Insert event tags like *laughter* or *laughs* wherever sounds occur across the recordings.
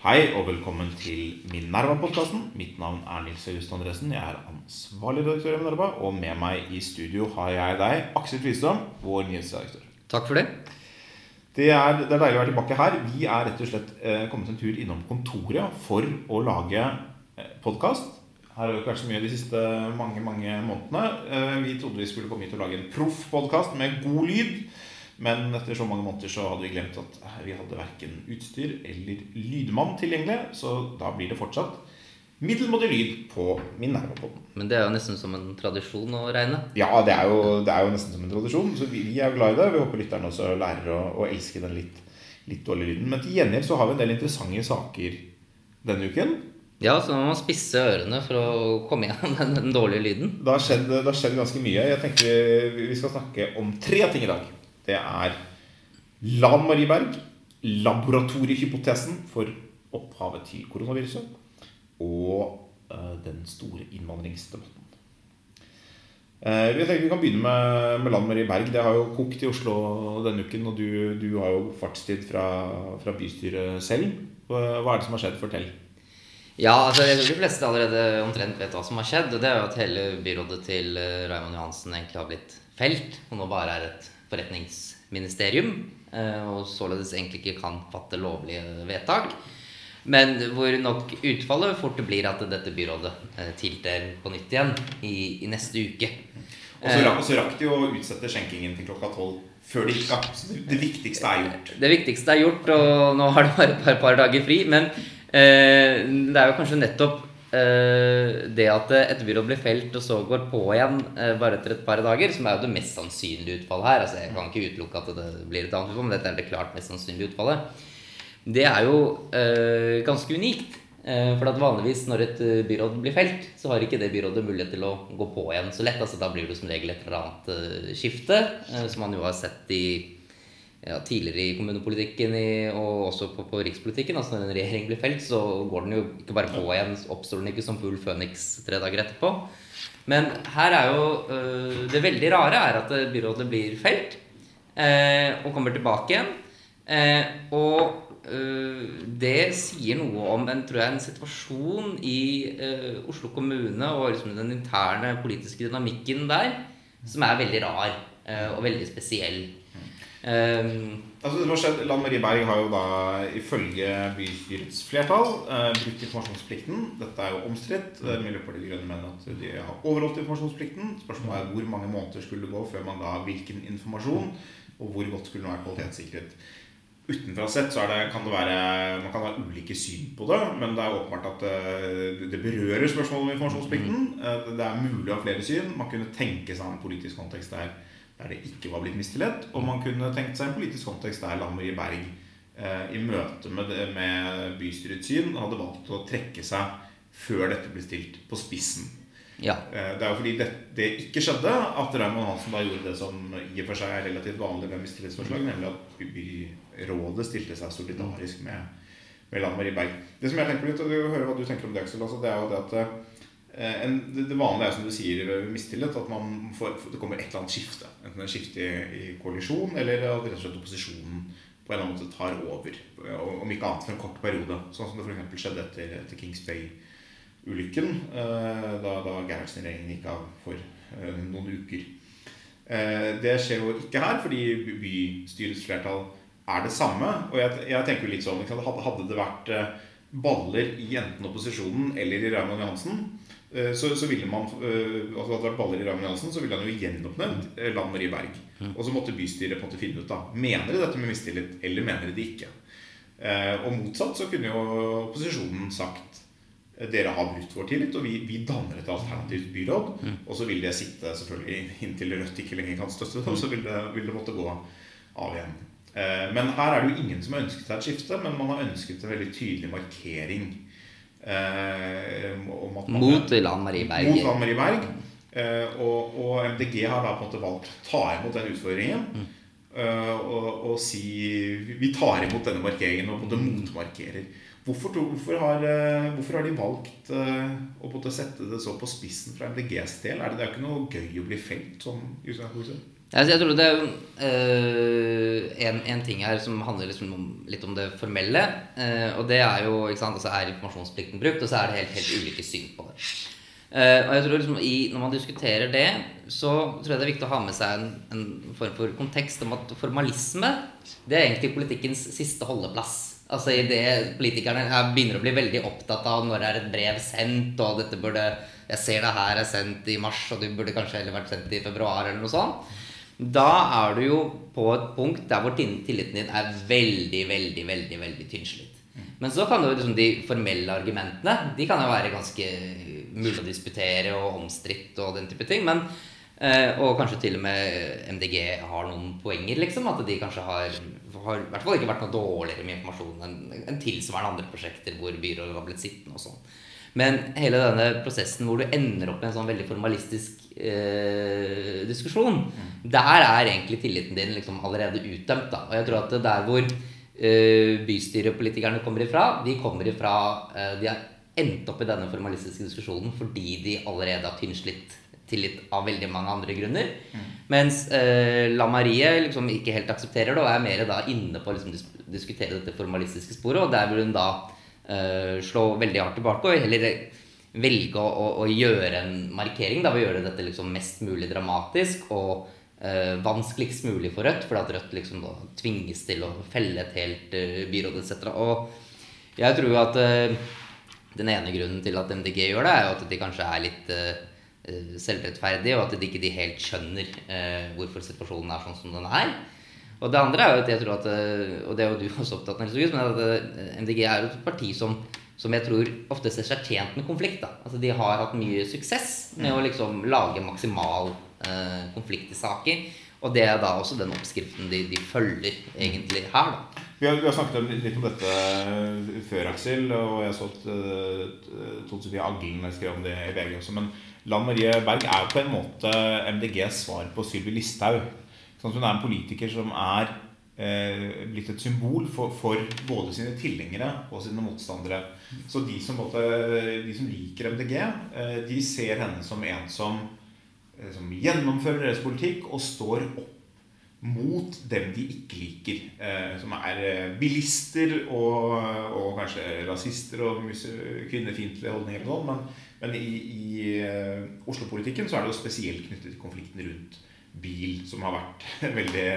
Hei og velkommen til Minerva-podkasten. Mitt navn er Nils August Andresen. Jeg er ansvarlig redaktør i Minerva. Og med meg i studio har jeg deg, Aksel Tvistom, vår nyhetsredaktør. Takk for det. Det er, det er deilig å være tilbake her. Vi er rett og slett eh, kommet en tur innom kontoret for å lage eh, podkast. Her har det ikke vært så mye de siste mange mange månedene. Eh, vi trodde vi skulle komme hit og lage en proff-podkast med god lyd. Men etter så mange måneder så hadde vi glemt at vi hadde verken utstyr eller lydmann tilgjengelig. Så da blir det fortsatt middelmådig lyd på Minerva-podden. Men det er jo nesten som en tradisjon å regne. Ja, det er, jo, det er jo nesten som en tradisjon. Så vi, vi er glad i det. Vi håper lytterne også lærer å, å elske den litt, litt dårlige lyden. Men til gjengjeld så har vi en del interessante saker denne uken. Ja, så man må spisse ørene for å komme gjennom *laughs* den, den dårlige lyden. Det har, skjedd, det har skjedd ganske mye. Jeg tenker Vi skal snakke om tre ting i dag. Det er Lan Marie Berg, laboratoriehypotesen for opphavet til koronaviruset, og eh, den store innvandringsdebatten. Eh, jeg tenker Vi kan begynne med, med Lan Marie Berg. Det har jo kokt i Oslo denne uken. Og du, du har jo fartstid fra, fra bystyret selv. Hva er det som har skjedd? Fortell. Ja, altså jeg tror de fleste allerede omtrent vet hva som har skjedd. Og det er jo at hele byrådet til eh, Raymond Johansen egentlig har blitt felt. Og nå bare er et forretningsministerium. eh, Og således egentlig ikke kan fatte lovlige vedtak. Men hvor nok utfallet fort blir at dette byrådet eh, tiltrer på nytt igjen i, i neste uke. Og så rakk, og så rakk de å utsette skjenkingen til klokka tolv før det gikk av. Så det, viktigste er gjort. Det viktigste er gjort, og nå har det bare et par, par dager fri. Men eh, det er jo kanskje nettopp eh, det at et byråd blir felt og så går på igjen eh, bare etter et par dager, som er jo det mest sannsynlige utfallet her. Altså Jeg kan ikke utelukke at det blir et annet men dette er det klart mest sannsynlige utfallet. Det er jo eh, ganske unikt. Eh, for at vanligvis når et eh, byråd blir felt, så har ikke det byrådet mulighet til å gå på igjen så lett. altså Da blir det som regel et eller annet eh, skifte, eh, som man jo har sett i ja, tidligere i kommunepolitikken i, og også på, på rikspolitikken. altså Når en regjering blir felt, så går den jo ikke bare på igjen, oppstår den ikke som full føniks tre dager etterpå. Men her er jo øh, Det veldig rare er at byrådet blir felt øh, og kommer tilbake igjen. Eh, og øh, det sier noe om en, tror jeg, en situasjon i øh, Oslo kommune og liksom den interne politiske dynamikken der som er veldig rar øh, og veldig spesiell. Um, Altså det Lan Marie Berg har jo da ifølge bystyrets flertall eh, brutt informasjonsplikten. Dette er jo omstridt. Mm. Miljøpartiet De Grønne mener at de har overholdt informasjonsplikten. Spørsmålet er hvor mange måneder skulle det gå før man ga hvilken informasjon, og hvor godt skulle den være kvalitetssikret. Utenfra sett så er det, kan det være Man kan ha ulike syn på det, men det er åpenbart at eh, det berører spørsmålet om informasjonsplikten. Eh, Det er mulig å ha flere syn. Man kunne tenke seg en politisk kontekst der der det ikke var blitt mistillit. Og man kunne tenkt seg en politisk kontekst der Lan Marie Berg eh, i møte med, det, med bystyrets syn hadde valgt å trekke seg før dette ble stilt på spissen. ja. Eh, det er jo fordi det, det ikke skjedde at Raymond Hansen da gjorde det som i og for seg er relativt vanlig med mistillitsforslag, nemlig at byrådet stilte seg solidarisk med, med Lan Marie Berg. Det som jeg tenker litt, og du hører hva du tenker om det, Aksel, altså, det er jo det at eh, en, det, vanlige er som du sier ved mistillit, at får, det kommer et eller annet skifte. Enten et skifte i, i koalisjon, eller at rett og slett opposisjonen på en eller annen måte tar over. Om ikke annet for en kort periode. Sånn som det f.eks. skjedde etter, etter Kings Bay-ulykken. eh, Da, da Gerhardsen-regjeringen gikk av for eh, noen uker. Eh, Det skjer jo ikke her, fordi bystyrets flertall er det samme. Og jeg, jeg tenker jo litt sånn hadde, det vært eh, baller i enten opposisjonen eller i Raymond Johansen, eh, så, så ville man eh, altså Hadde vært baller i Raymond Johansen, så ville han jo gjenoppnevnt eh, Lan Marie Berg. Og så måtte bystyret på en måte finne ut da Mener de dette med mistillit, eller mener de det ikke. Eh, Og motsatt så kunne jo opposisjonen sagt eh, dere har brutt vår tillit, og vi, vi danner et alternativt byråd. Og så vil det sitte selvfølgelig inntil Rødt ikke lenger kan støtte det, og så vil det, vil det måtte gå av igjen. Eh, Men her er det jo ingen som har ønsket seg et skifte, men man har ønsket en veldig tydelig markering. Eh, man- Mot Lan Marie Berg. mot Lan Marie Berg. Eh, og, og MDG har da på en måte valgt å ta imot den utfordringen. eh, og, og si Vi tar imot denne markeringen og på en måte motmarkerer. Hvorfor, hvorfor, har, hvorfor har de valgt å på en måte sette det så på spissen fra MDGs del? Er det, det er jo ikke noe gøy å bli felt i utgangspunktet? Altså, jeg tror det er øh, en, en, ting her som handler liksom om, litt om det formelle. Øh, og det er jo ikke sant, altså Er informasjonsplikten brukt, og så er det helt, helt ulike syn på det. Uh, og jeg tror liksom i, Når man diskuterer det, så tror jeg det er viktig å ha med seg en, en form for kontekst om at formalisme det er egentlig politikkens siste holdeplass. Altså i det Politikerne her begynner å bli veldig opptatt av når er et brev sendt, og dette burde Jeg ser det her er sendt i mars, og det burde kanskje heller vært sendt i februar, eller noe sånt. Da er du jo på et punkt der hvor tilliten din er veldig, veldig, veldig veldig tynnslitt. Men så kan jo liksom de formelle argumentene De kan jo være ganske mulig å disputere og omstridt og den type ting. Men, eh, og kanskje til og med MDG har noen poenger, liksom. At de kanskje har, har i hvert fall ikke vært noe dårligere med informasjon enn en tilsvarende andre prosjekter hvor byrådet har blitt sittende og sånn. Men hele denne prosessen hvor du ender opp med en sånn veldig formalistisk eh, diskusjon, mm. der er egentlig tilliten din liksom allerede utdømt. da, Og jeg tror at der hvor eh, bystyrepolitikerne kommer ifra, de kommer ifra eh, De har endt opp i denne formalistiske diskusjonen fordi de allerede har tynnslitt tillit av veldig mange andre grunner. Mm. Mens eh, La Marie liksom ikke helt aksepterer det og er mer da inne på å liksom, dis diskutere dette formalistiske sporet. Og der vil hun da slå veldig hardt tilbake og heller velge å, å, gjøre en markering. Da, ved å gjøre dette liksom mest mulig dramatisk og eh, vanskeligst mulig for Rødt. fordi at Rødt liksom da tvinges til å felle et helt eh, byråd etc. Og jeg tror at eh, den ene grunnen til at MDG gjør det, er jo at de kanskje er litt uh, selvrettferdige, og at de ikke helt skjønner hvorfor situasjonen er sånn som den er. Og det andre er jo at jeg tror at Og det er jo du også opptatt av, men at MDG er et parti som, som jeg tror ofte ser seg tjent med konflikt. da. Altså De har hatt mye suksess med å liksom lage maksimal eh, konflikt i saker. Og det er da også den oppskriften de, de følger egentlig her. da. Vi har, vi har, snakket litt om dette før, Aksel. Og jeg så at uh, Tone Sofie Aglen skrev om det i VG også. Men Lan Marie Berg er jo på en måte MDGs svar på Sylvi Listhaug. Sånn at hun er en politiker som er eh, blitt et symbol for, for, både sine tilhengere og sine motstandere. Så de som, måtte, de som liker MDG, eh, de ser henne som en som, eh, som gjennomfører deres politikk og står opp mot dem de ikke liker. Eh, som er eh, bilister og, og kanskje rasister og kvinnefiendtlige holdninger. Og sånn, men, men i, i eh, Oslo-politikken så er det jo spesielt knyttet til konflikten rundt bil, som har vært veldig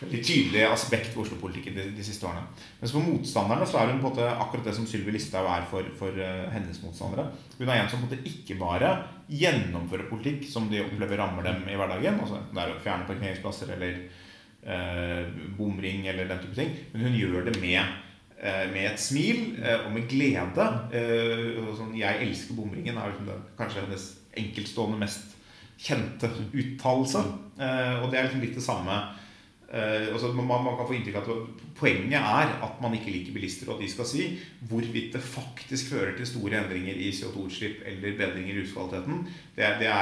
veldig tydelig aspekt ved Oslo-politikken de, de, siste årene. Mens for motstanderne så er hun på en måte akkurat det som Sylvi Listhaug er for, for uh, hennes motstandere. Hun er en som på en måte ikke bare gjennomfører politikk som de opplever rammer dem i hverdagen, altså det er å fjerne parkeringsplasser eller uh, bomring eller den type ting, men hun gjør det med, uh, med et smil og med glede. Sånn, 'Jeg elsker bomringen' er liksom kanskje hennes enkeltstående mest kjente uttalelse. og det er liksom litt det samme Uh, altså man, man, kan få inntrykk av at Poenget er at man ikke liker bilister, og at de skal si hvorvidt det faktisk fører til store endringer i CO2-utslipp eller bedringer i luftkvaliteten. Det, det,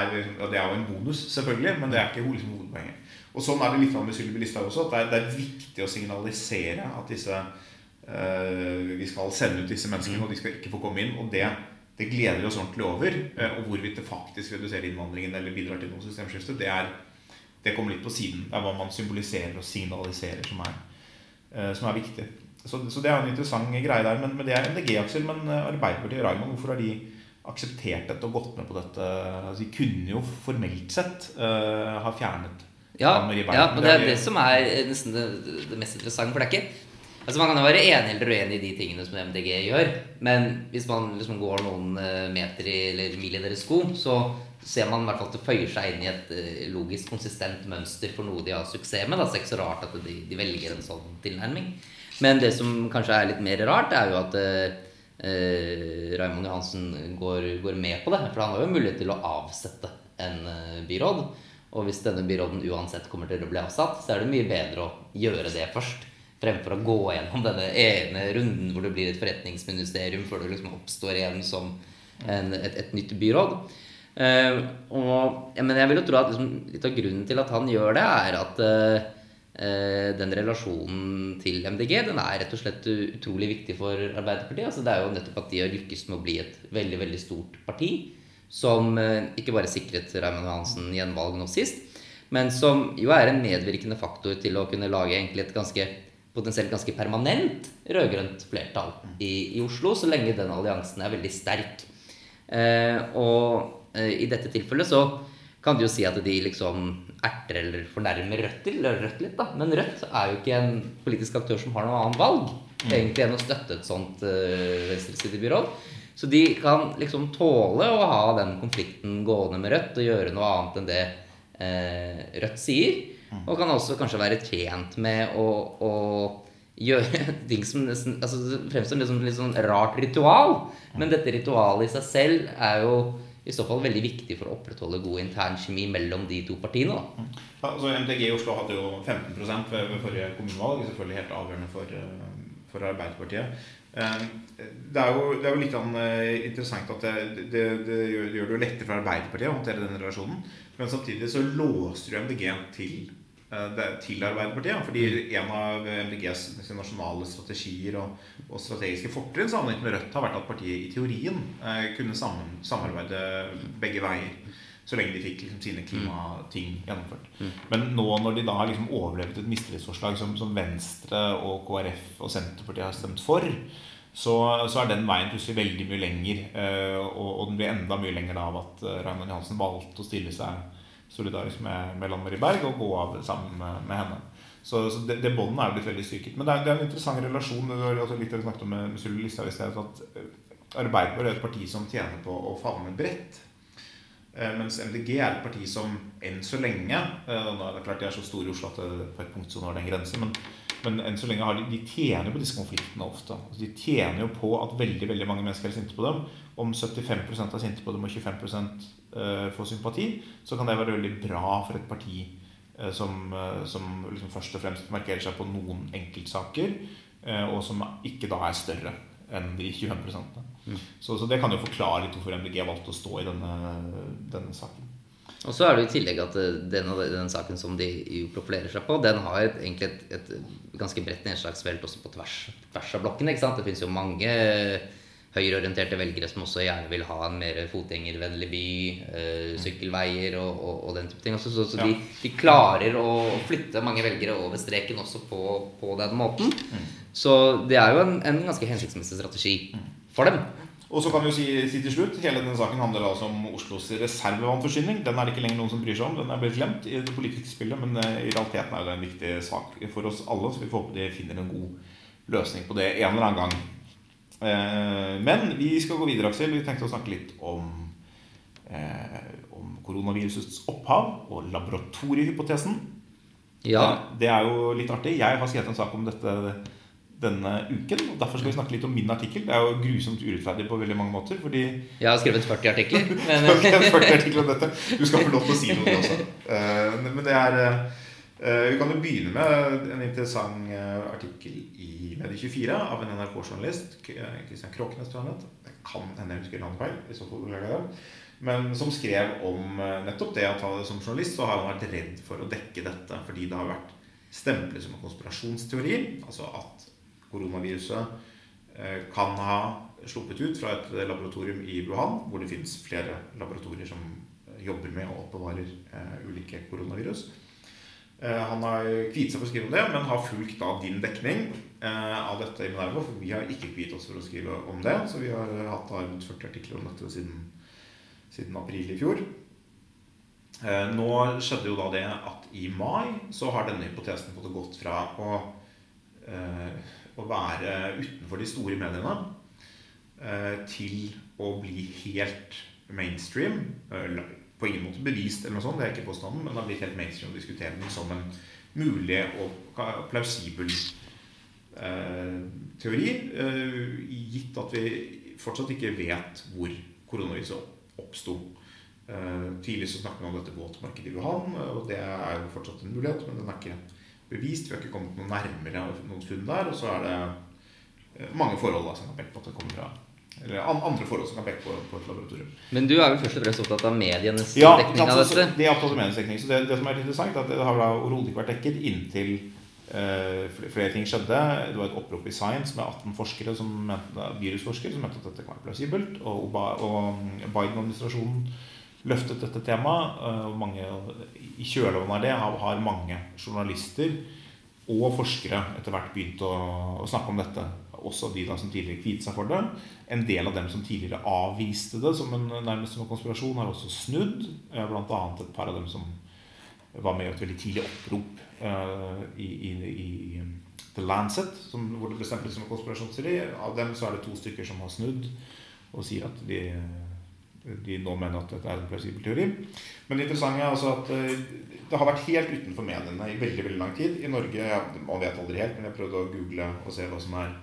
det, er jo en bonus, selvfølgelig, men det er ikke liksom hovedpoenget. Og Sånn er det litt med Sylvi Listhaug også. at det er, det er, viktig å signalisere at disse uh, vi skal sende ut disse menneskene, og de skal ikke få komme inn. og det det gleder vi oss ordentlig over. Uh, og hvorvidt det faktisk reduserer innvandringen eller bidrar til noe systemskifte, det er det kommer litt på siden. Det er hva man symboliserer og signaliserer som er, uh, som er viktig. Så, så, det er en interessant greie der. Men, men det er MDG, Aksel. Men eh, Arbeiderpartiet og Raymond, hvorfor har de akseptert dette og gått med på dette? Altså, de kunne jo formelt sett uh, ha fjernet ja, ja, og det er det som er nesten det, det mest interessante. For det er ikke Altså Man kan jo være enig eller uenig i de tingene som MDG gjør, men hvis man liksom går noen meter i, eller mil i deres sko, så ser man i hvert fall at det føyer seg inn i et uh, logisk konsistent mønster for noe de har suksess med. Da. Det er ikke så rart at de, de, velger en sånn tilnærming. Men det som kanskje er litt mer rart, er jo at uh, uh, Raymond Johansen går, går, med på det. For han har jo mulighet til å avsette en byråd. Og hvis denne byråden uansett kommer til å bli avsatt, så er det mye bedre å gjøre det først. Fremfor å gå gjennom denne ene runden hvor det blir et forretningsministerium før det liksom oppstår igjen som en, et, et nytt byråd. Uh, og, ja, men jeg vil jo tro at liksom, litt av grunnen til at han gjør det, er at uh, den relasjonen til MDG den er rett og slett utrolig viktig for Arbeiderpartiet. Altså, det er jo nettopp at de har lykkes med å bli et veldig veldig stort parti. Som ikke bare sikret Raymond Johansen gjenvalg nå sist, men som jo er en medvirkende faktor til å kunne lage egentlig et ganske potensielt ganske permanent rød-grønt flertall i, i, Oslo, så lenge den alliansen er veldig sterk. Eh, og eh, i dette tilfellet så kan du jo si at de liksom erter eller fornærmer Rødt eller Rødt litt, da. Men Rødt er jo ikke en politisk aktør som har noe annet valg mm. egentlig enn å støtte et sånt eh, venstresidebyråd. Så de kan liksom tåle å ha den konflikten gående med Rødt og gjøre noe annet enn det eh, Rødt sier. Mm. Og kan også kanskje være tjent med å, å gjøre *laughs* ting som altså, fremstår som et litt sånn rart ritual. Men dette ritualet i seg selv er jo i så fall veldig viktig for å opprettholde god intern kjemi mellom de to partiene. Da. Ja, altså MDG i Oslo hadde jo 15 ved, ved forrige kommunevalg. Selvfølgelig helt avgjørende for, eh, for Arbeiderpartiet. Eh, det er, jo, det er jo, litt eh, interessant at det, det, det, gjør, det det lettere for Arbeiderpartiet å håndtere den relasjonen. Men samtidig så låser du MDG til, til Arbeiderpartiet. Fordi en av MDGs nasjonale strategier og, og strategiske fortrinn sammenlignet med Rødt har vært at partiet i teorien kunne sammen, samarbeide begge veier. Så lenge de fikk liksom sine klimating gjennomført. Mm. Men nå når de da har liksom overlevd et mistillitsforslag som, som, Venstre og KrF og Senterpartiet har stemt for, så, så, er den veien plutselig veldig mye lenger. Eh, og, og, den blir enda mye lenger av at Ragnar Raymond Johansen valgte å stille seg solidarisk med, med Lann Berg og gå av sammen med, med henne. Så, så det, det båndet er blitt veldig styrket. Men det er, det er, en interessant relasjon. Det var litt det snakket om med, med Sylvi Listhaug i sted. At eh, Arbeiderpartiet er et parti som tjener på å favne bredt. Eh, mens MDG er et parti som enn så lenge eh, og nå er det klart De er så store i Oslo at det på et punkt så når den grensen. Men, men enn så lenge har de, de tjener på disse konfliktene ofte. Altså, de tjener jo på at veldig veldig mange mennesker er sinte på dem. Om 75% er sinte på dem og 25 eh, får sympati, så kan det være veldig bra for et parti som, som liksom først og fremst markerer seg på noen enkeltsaker, og som ikke da er større enn de 25 mm. så, så, det kan jo forklare litt hvorfor MDG valgte å stå i denne, denne saken. Og så er det i tillegg at den, den saken som de jo profilerer seg på, den har et, egentlig et, et ganske bredt nedslagsfelt også på tvers, tvers av blokkene. Det fins jo mange høyreorienterte velgere som også gjerne vil ha en mer fotgjengervennlig by, øh, sykkelveier og, og, og, den type ting. Også, så, så de, de, klarer å flytte mange velgere over streken også på, på den måten. Mm. Så det er jo en, en ganske hensiktsmessig strategi for dem. Og så kan vi jo si, si, til slutt, Hele denne saken handler altså om Oslos reservevannforsyning. Den er det ikke lenger noen som bryr seg om. Den er blitt glemt i det politiske spillet, men eh, i realiteten er det en viktig sak for oss alle. Så vi får håpe de finner en god løsning på det en eller annen gang. Eh, men vi skal gå videre, Aksel. Vi tenkte å snakke litt om, eh, om koronavirusets opphav og laboratoriehypotesen. Ja. Det er jo litt artig. Jeg har skrevet en sak om dette denne uken. og Derfor skal vi snakke litt om min artikkel. Det er jo grusomt urettferdig på veldig mange måter. fordi... Jeg har skrevet 40 artikler. *laughs* Men... 40 artikler om dette. Du skal få lov til å si noe om det også. Eh, men det er Eh, vi kan jo begynne med en interessant eh, artikkel i Medie24 av en NRK-journalist. Kristian Kråknes, tror jeg Det kan hende jeg husker navnet feil. i så fall beklager det. Men som skrev om eh, nettopp det at han som journalist så har han vært redd for å dekke dette fordi det har vært stemplet som en konspirasjonsteori. Altså at koronaviruset kan ha sluppet ut fra et laboratorium i Wuhan, hvor det finnes flere laboratorier som jobber med og oppbevarer ulike koronavirus. Eh, han har kviet seg for å skrive om det, men har fulgt da din dekning eh, av dette i Minerva. For vi har ikke kviet oss for å skrive om det. Så vi har hatt rundt 40 artikler om dette siden, siden april i fjor. Eh, nå skjedde jo da det at i mai så har denne hypotesen fått gått fra å, å være utenfor de store mediene til å bli helt mainstream på ingen måte bevist, eller noe sånt, det er ikke påstanden, men det har blitt helt mainstream å diskutere den som en mulig og plausibel eh, teori, eh, gitt at vi fortsatt ikke vet hvor koronaviruset oppsto. Eh, tidlig snakket vi om dette våtmarkedet i Wuhan, og det er jo fortsatt en mulighet, men den er ikke bevist. Vi har ikke kommet noe nærmere noen funn der. Og så er det eh, mange forhold da, som har pekt på at det kommer fra eller andre forhold som kan peke på, på, et laboratorium. Men du er vel først og fremst opptatt av medienes ja, dekning av dette? Ja, de er opptatt av medienes dekning. Så det, det, som er interessant, er at det har da overhodet ikke vært dekket inntil uh, flere ting skjedde. Det var et opprop i Science med 18 forskere som mente, virusforskere som mente at dette kan være plausibelt. Og, og Biden-administrasjonen løftet dette temaet. og mange, I kjølvannet av det har, har mange journalister og forskere etter hvert begynt å, å snakke om dette. Også de da som tidligere kviet seg for det. En del av dem som tidligere avviste det som en nærmest som en konspirasjon, har også snudd. Bl.a. et par av dem som var med i et veldig tidlig opprop uh, i, i, i, The Lancet, som, hvor det ble stemplet som en konspirasjonsteori. Av dem så er det to stykker som har snudd og sier at de, de nå mener at dette er en plausibel teori. Men det interessante er altså at uh, det har vært helt utenfor mediene i veldig veldig lang tid. I Norge ja, Man vet aldri helt, men jeg prøvde å google og se hva som er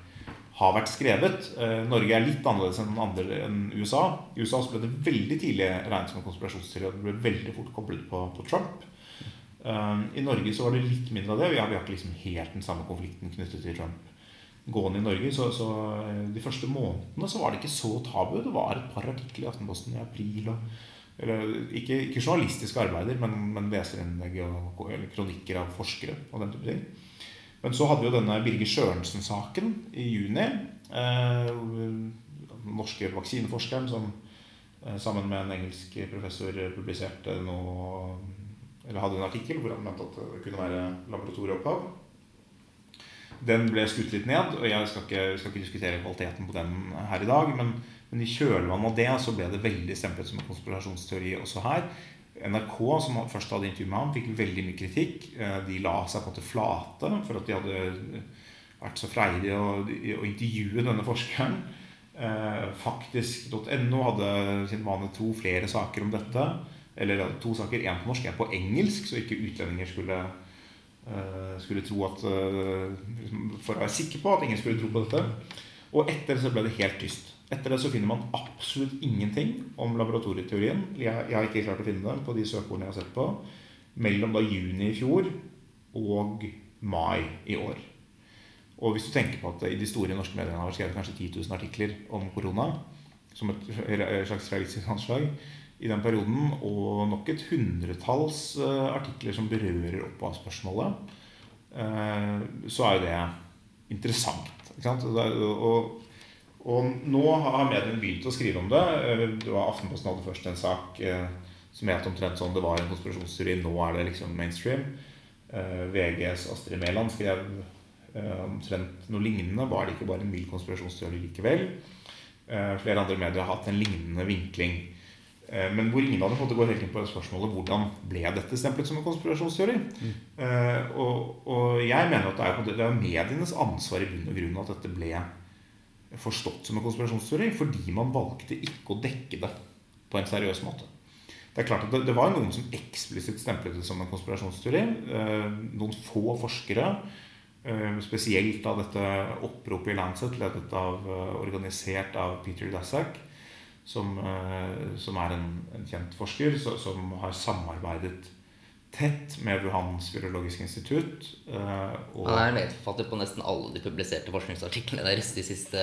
har vært skrevet. Eh, Norge er litt annerledes enn, andre, enn USA. I USA ble det veldig tidlig regnet som en konspirasjonsteori. Og det ble veldig fort koblet på, på Trump. Um, I Norge så var det litt mindre av det. Vi har, vi har ikke liksom helt den samme konflikten knyttet til Trump gående i Norge. Så, så, eh, de første månedene så var det ikke så tabu. Det var et par artikler i Aftenposten i april. Og, eller, ikke, ikke, journalistiske arbeider, men, men leserinnlegg og kronikker av forskere. og den type ting. Men så hadde vi jo denne Birger Sørensen-saken i juni. Eh, den norske vaksineforskeren som eh, sammen med en engelsk professor publiserte noe eller hadde en artikkel hvor han mente at det kunne være laboratorieopphav. Den ble skutt litt ned, og jeg skal ikke, skal ikke diskutere kvaliteten på den her i dag. Men, men i kjølvannet av det så ble det veldig stemplet som en konspirasjonsteori også her. NRK, som først hadde intervjuet med ham, fikk veldig mye kritikk. Eh, de la seg på måte flate for at de hadde vært så freidige å, å intervjue denne forskeren. Eh, Faktisk.no hadde sin vane tro flere saker om dette. Eller to saker. Én på norsk, én på engelsk, så ikke utlendinger skulle, skulle tro at uh, For å være sikker på at ingen skulle tro på dette. Og etter så ble det helt tyst. Etter det så finner man absolutt ingenting om laboratorieteorien. Jeg, jeg har ikke klart å finne den på de søkeordene jeg har sett på. Mellom da juni i fjor og mai i år. Og hvis du tenker på at i de store norske mediene har skrevet kanskje 10 000 artikler om korona, som et slags realistisk anslag, i den perioden, og nok et hundretalls uh, artikler som berører opphavsspørsmålet, spørsmålet, så er jo det interessant. Og, og, nå har mediene begynt å skrive om det. Uh, det var Aftenposten hadde først en sak som het omtrent sånn det var en konspirasjonsteori. Nå er det liksom mainstream. VGs Astrid Mæland skrev omtrent noe lignende. Var det ikke bare en mild konspirasjonsteori likevel? flere andre medier har hatt en lignende vinkling. Eh, men hvor ingen av dem går helt inn på spørsmålet hvordan ble dette stemplet som en konspirasjonsteori. Mm. Og, og, jeg mener at det er, det er medienes ansvar i bunn og grunn at dette ble forstått som en konspirasjonsteori fordi man valgte ikke å dekke det på en seriøs måte. Det er klart at det, det var noen som eksplisitt stemplet det som en konspirasjonsteori. Uh, noen få forskere, uh, spesielt av dette oppropet i Lancet, ledet av, organisert av Peter Daszak som, eh, som er en, en, kjent forsker, som har samarbeidet tett med Wuhans virologiske institutt. Eh, og Han er medforfatter på nesten alle de publiserte forskningsartiklene deres de siste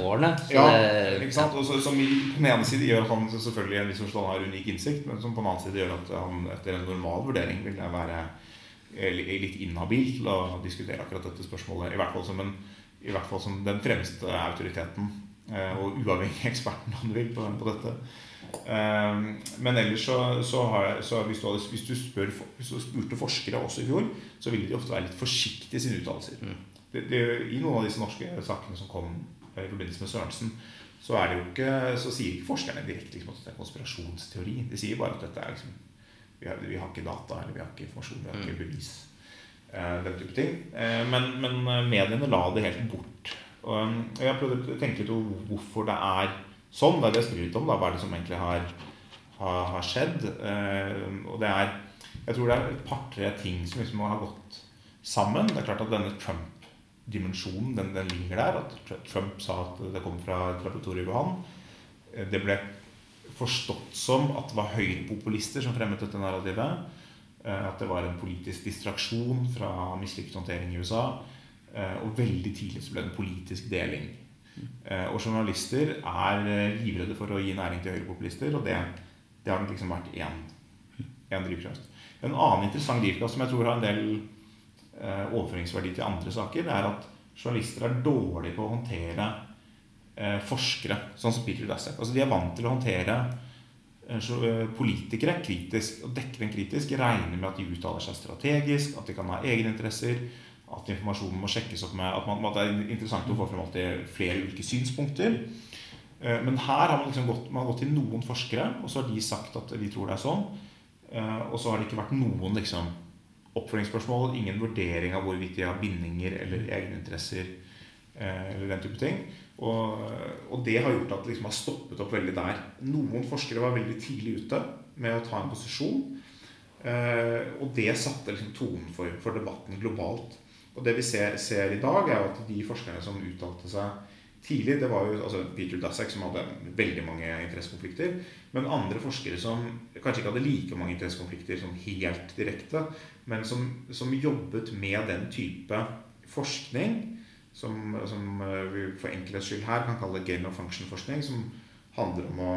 årene. ja, det, ikke sant? Og så, som på den ene side gjør at han selvfølgelig en viss forstand har unik innsikt, men som på den annen side gjør at han etter en normal vurdering vil være eh, litt inhabil til å diskutere akkurat dette spørsmålet. I hvert fall som, en, i hvert fall som den fremste autoriteten Eh, og uavhengig eksperten du vil, på, på dette. Eh, men ellers så, så, jeg, så hvis, du hadde, hvis, du spør, hvis, du spurte forskere også i fjor, så ville de ofte være litt forsiktige i sine uttalelser. Mm. I noen av disse norske sakene som kom i forbindelse med Sørensen, så, er det jo ikke, så sier ikke forskerne direkte liksom, at det er konspirasjonsteori. De sier bare at dette er liksom, vi, har, vi har ikke data eller vi har ikke informasjon, vi har ikke mm. bevis. Eh, den type ting. Men, men mediene la det helt bort og jeg har prøvd å tenke litt over hvorfor det er sånn. Det er det jeg skriver litt om. Da. Hva er det som egentlig har, har, har skjedd? Eh, og det er Jeg tror det er et par-tre ting som liksom har gått sammen. Det er klart at denne Trump-dimensjonen den, den, ligger der. At Trump sa at det kom fra et laboratorium i Wuhan. Eh, det ble forstått som at det var høyrepopulister som fremmet dette narrativet. Eh, at det var en politisk distraksjon fra mislykket håndtering i USA. Og veldig tidlig så ble det en politisk deling. Eh, og journalister er eh, livredde for å gi næring til høyrepopulister, og det, det har liksom vært én, drivkraft. En annen interessant drivkraft som jeg tror har en del overføringsverdi til andre saker, det er at journalister er dårlige på å håndtere forskere, sånn som Peter Daszak. Altså, de er vant til å håndtere eh, eh, politikere kritisk, og dekker den kritisk, regner med at de uttaler seg strategisk, at de kan ha egeninteresser, at informasjonen må sjekkes opp med At, man, at det er interessant å få frem alltid flere ulike synspunkter. Eh, Men her har man liksom gått, man har gått til noen forskere, og så har de sagt at vi tror det er sånn. Eh, Og så har det ikke vært noen liksom, oppfølgingsspørsmål, ingen vurdering av hvorvidt de har bindinger eller egeninteresser. eh, Eller den type ting. Og, og det har gjort at det liksom har stoppet opp veldig der. Noen forskere var veldig tidlig ute med å ta en posisjon. Og det satte liksom tonen for, for debatten globalt. Og det vi ser, ser i dag, er at de forskerne som uttalte seg tidlig, det var jo altså Peter Daszak som hadde veldig mange interessekonflikter. Men andre forskere som kanskje ikke hadde like mange interessekonflikter som helt direkte, men som, som jobbet med den type forskning som, som eh, vi for enkelhets skyld her kan kalle game of function-forskning, som handler om å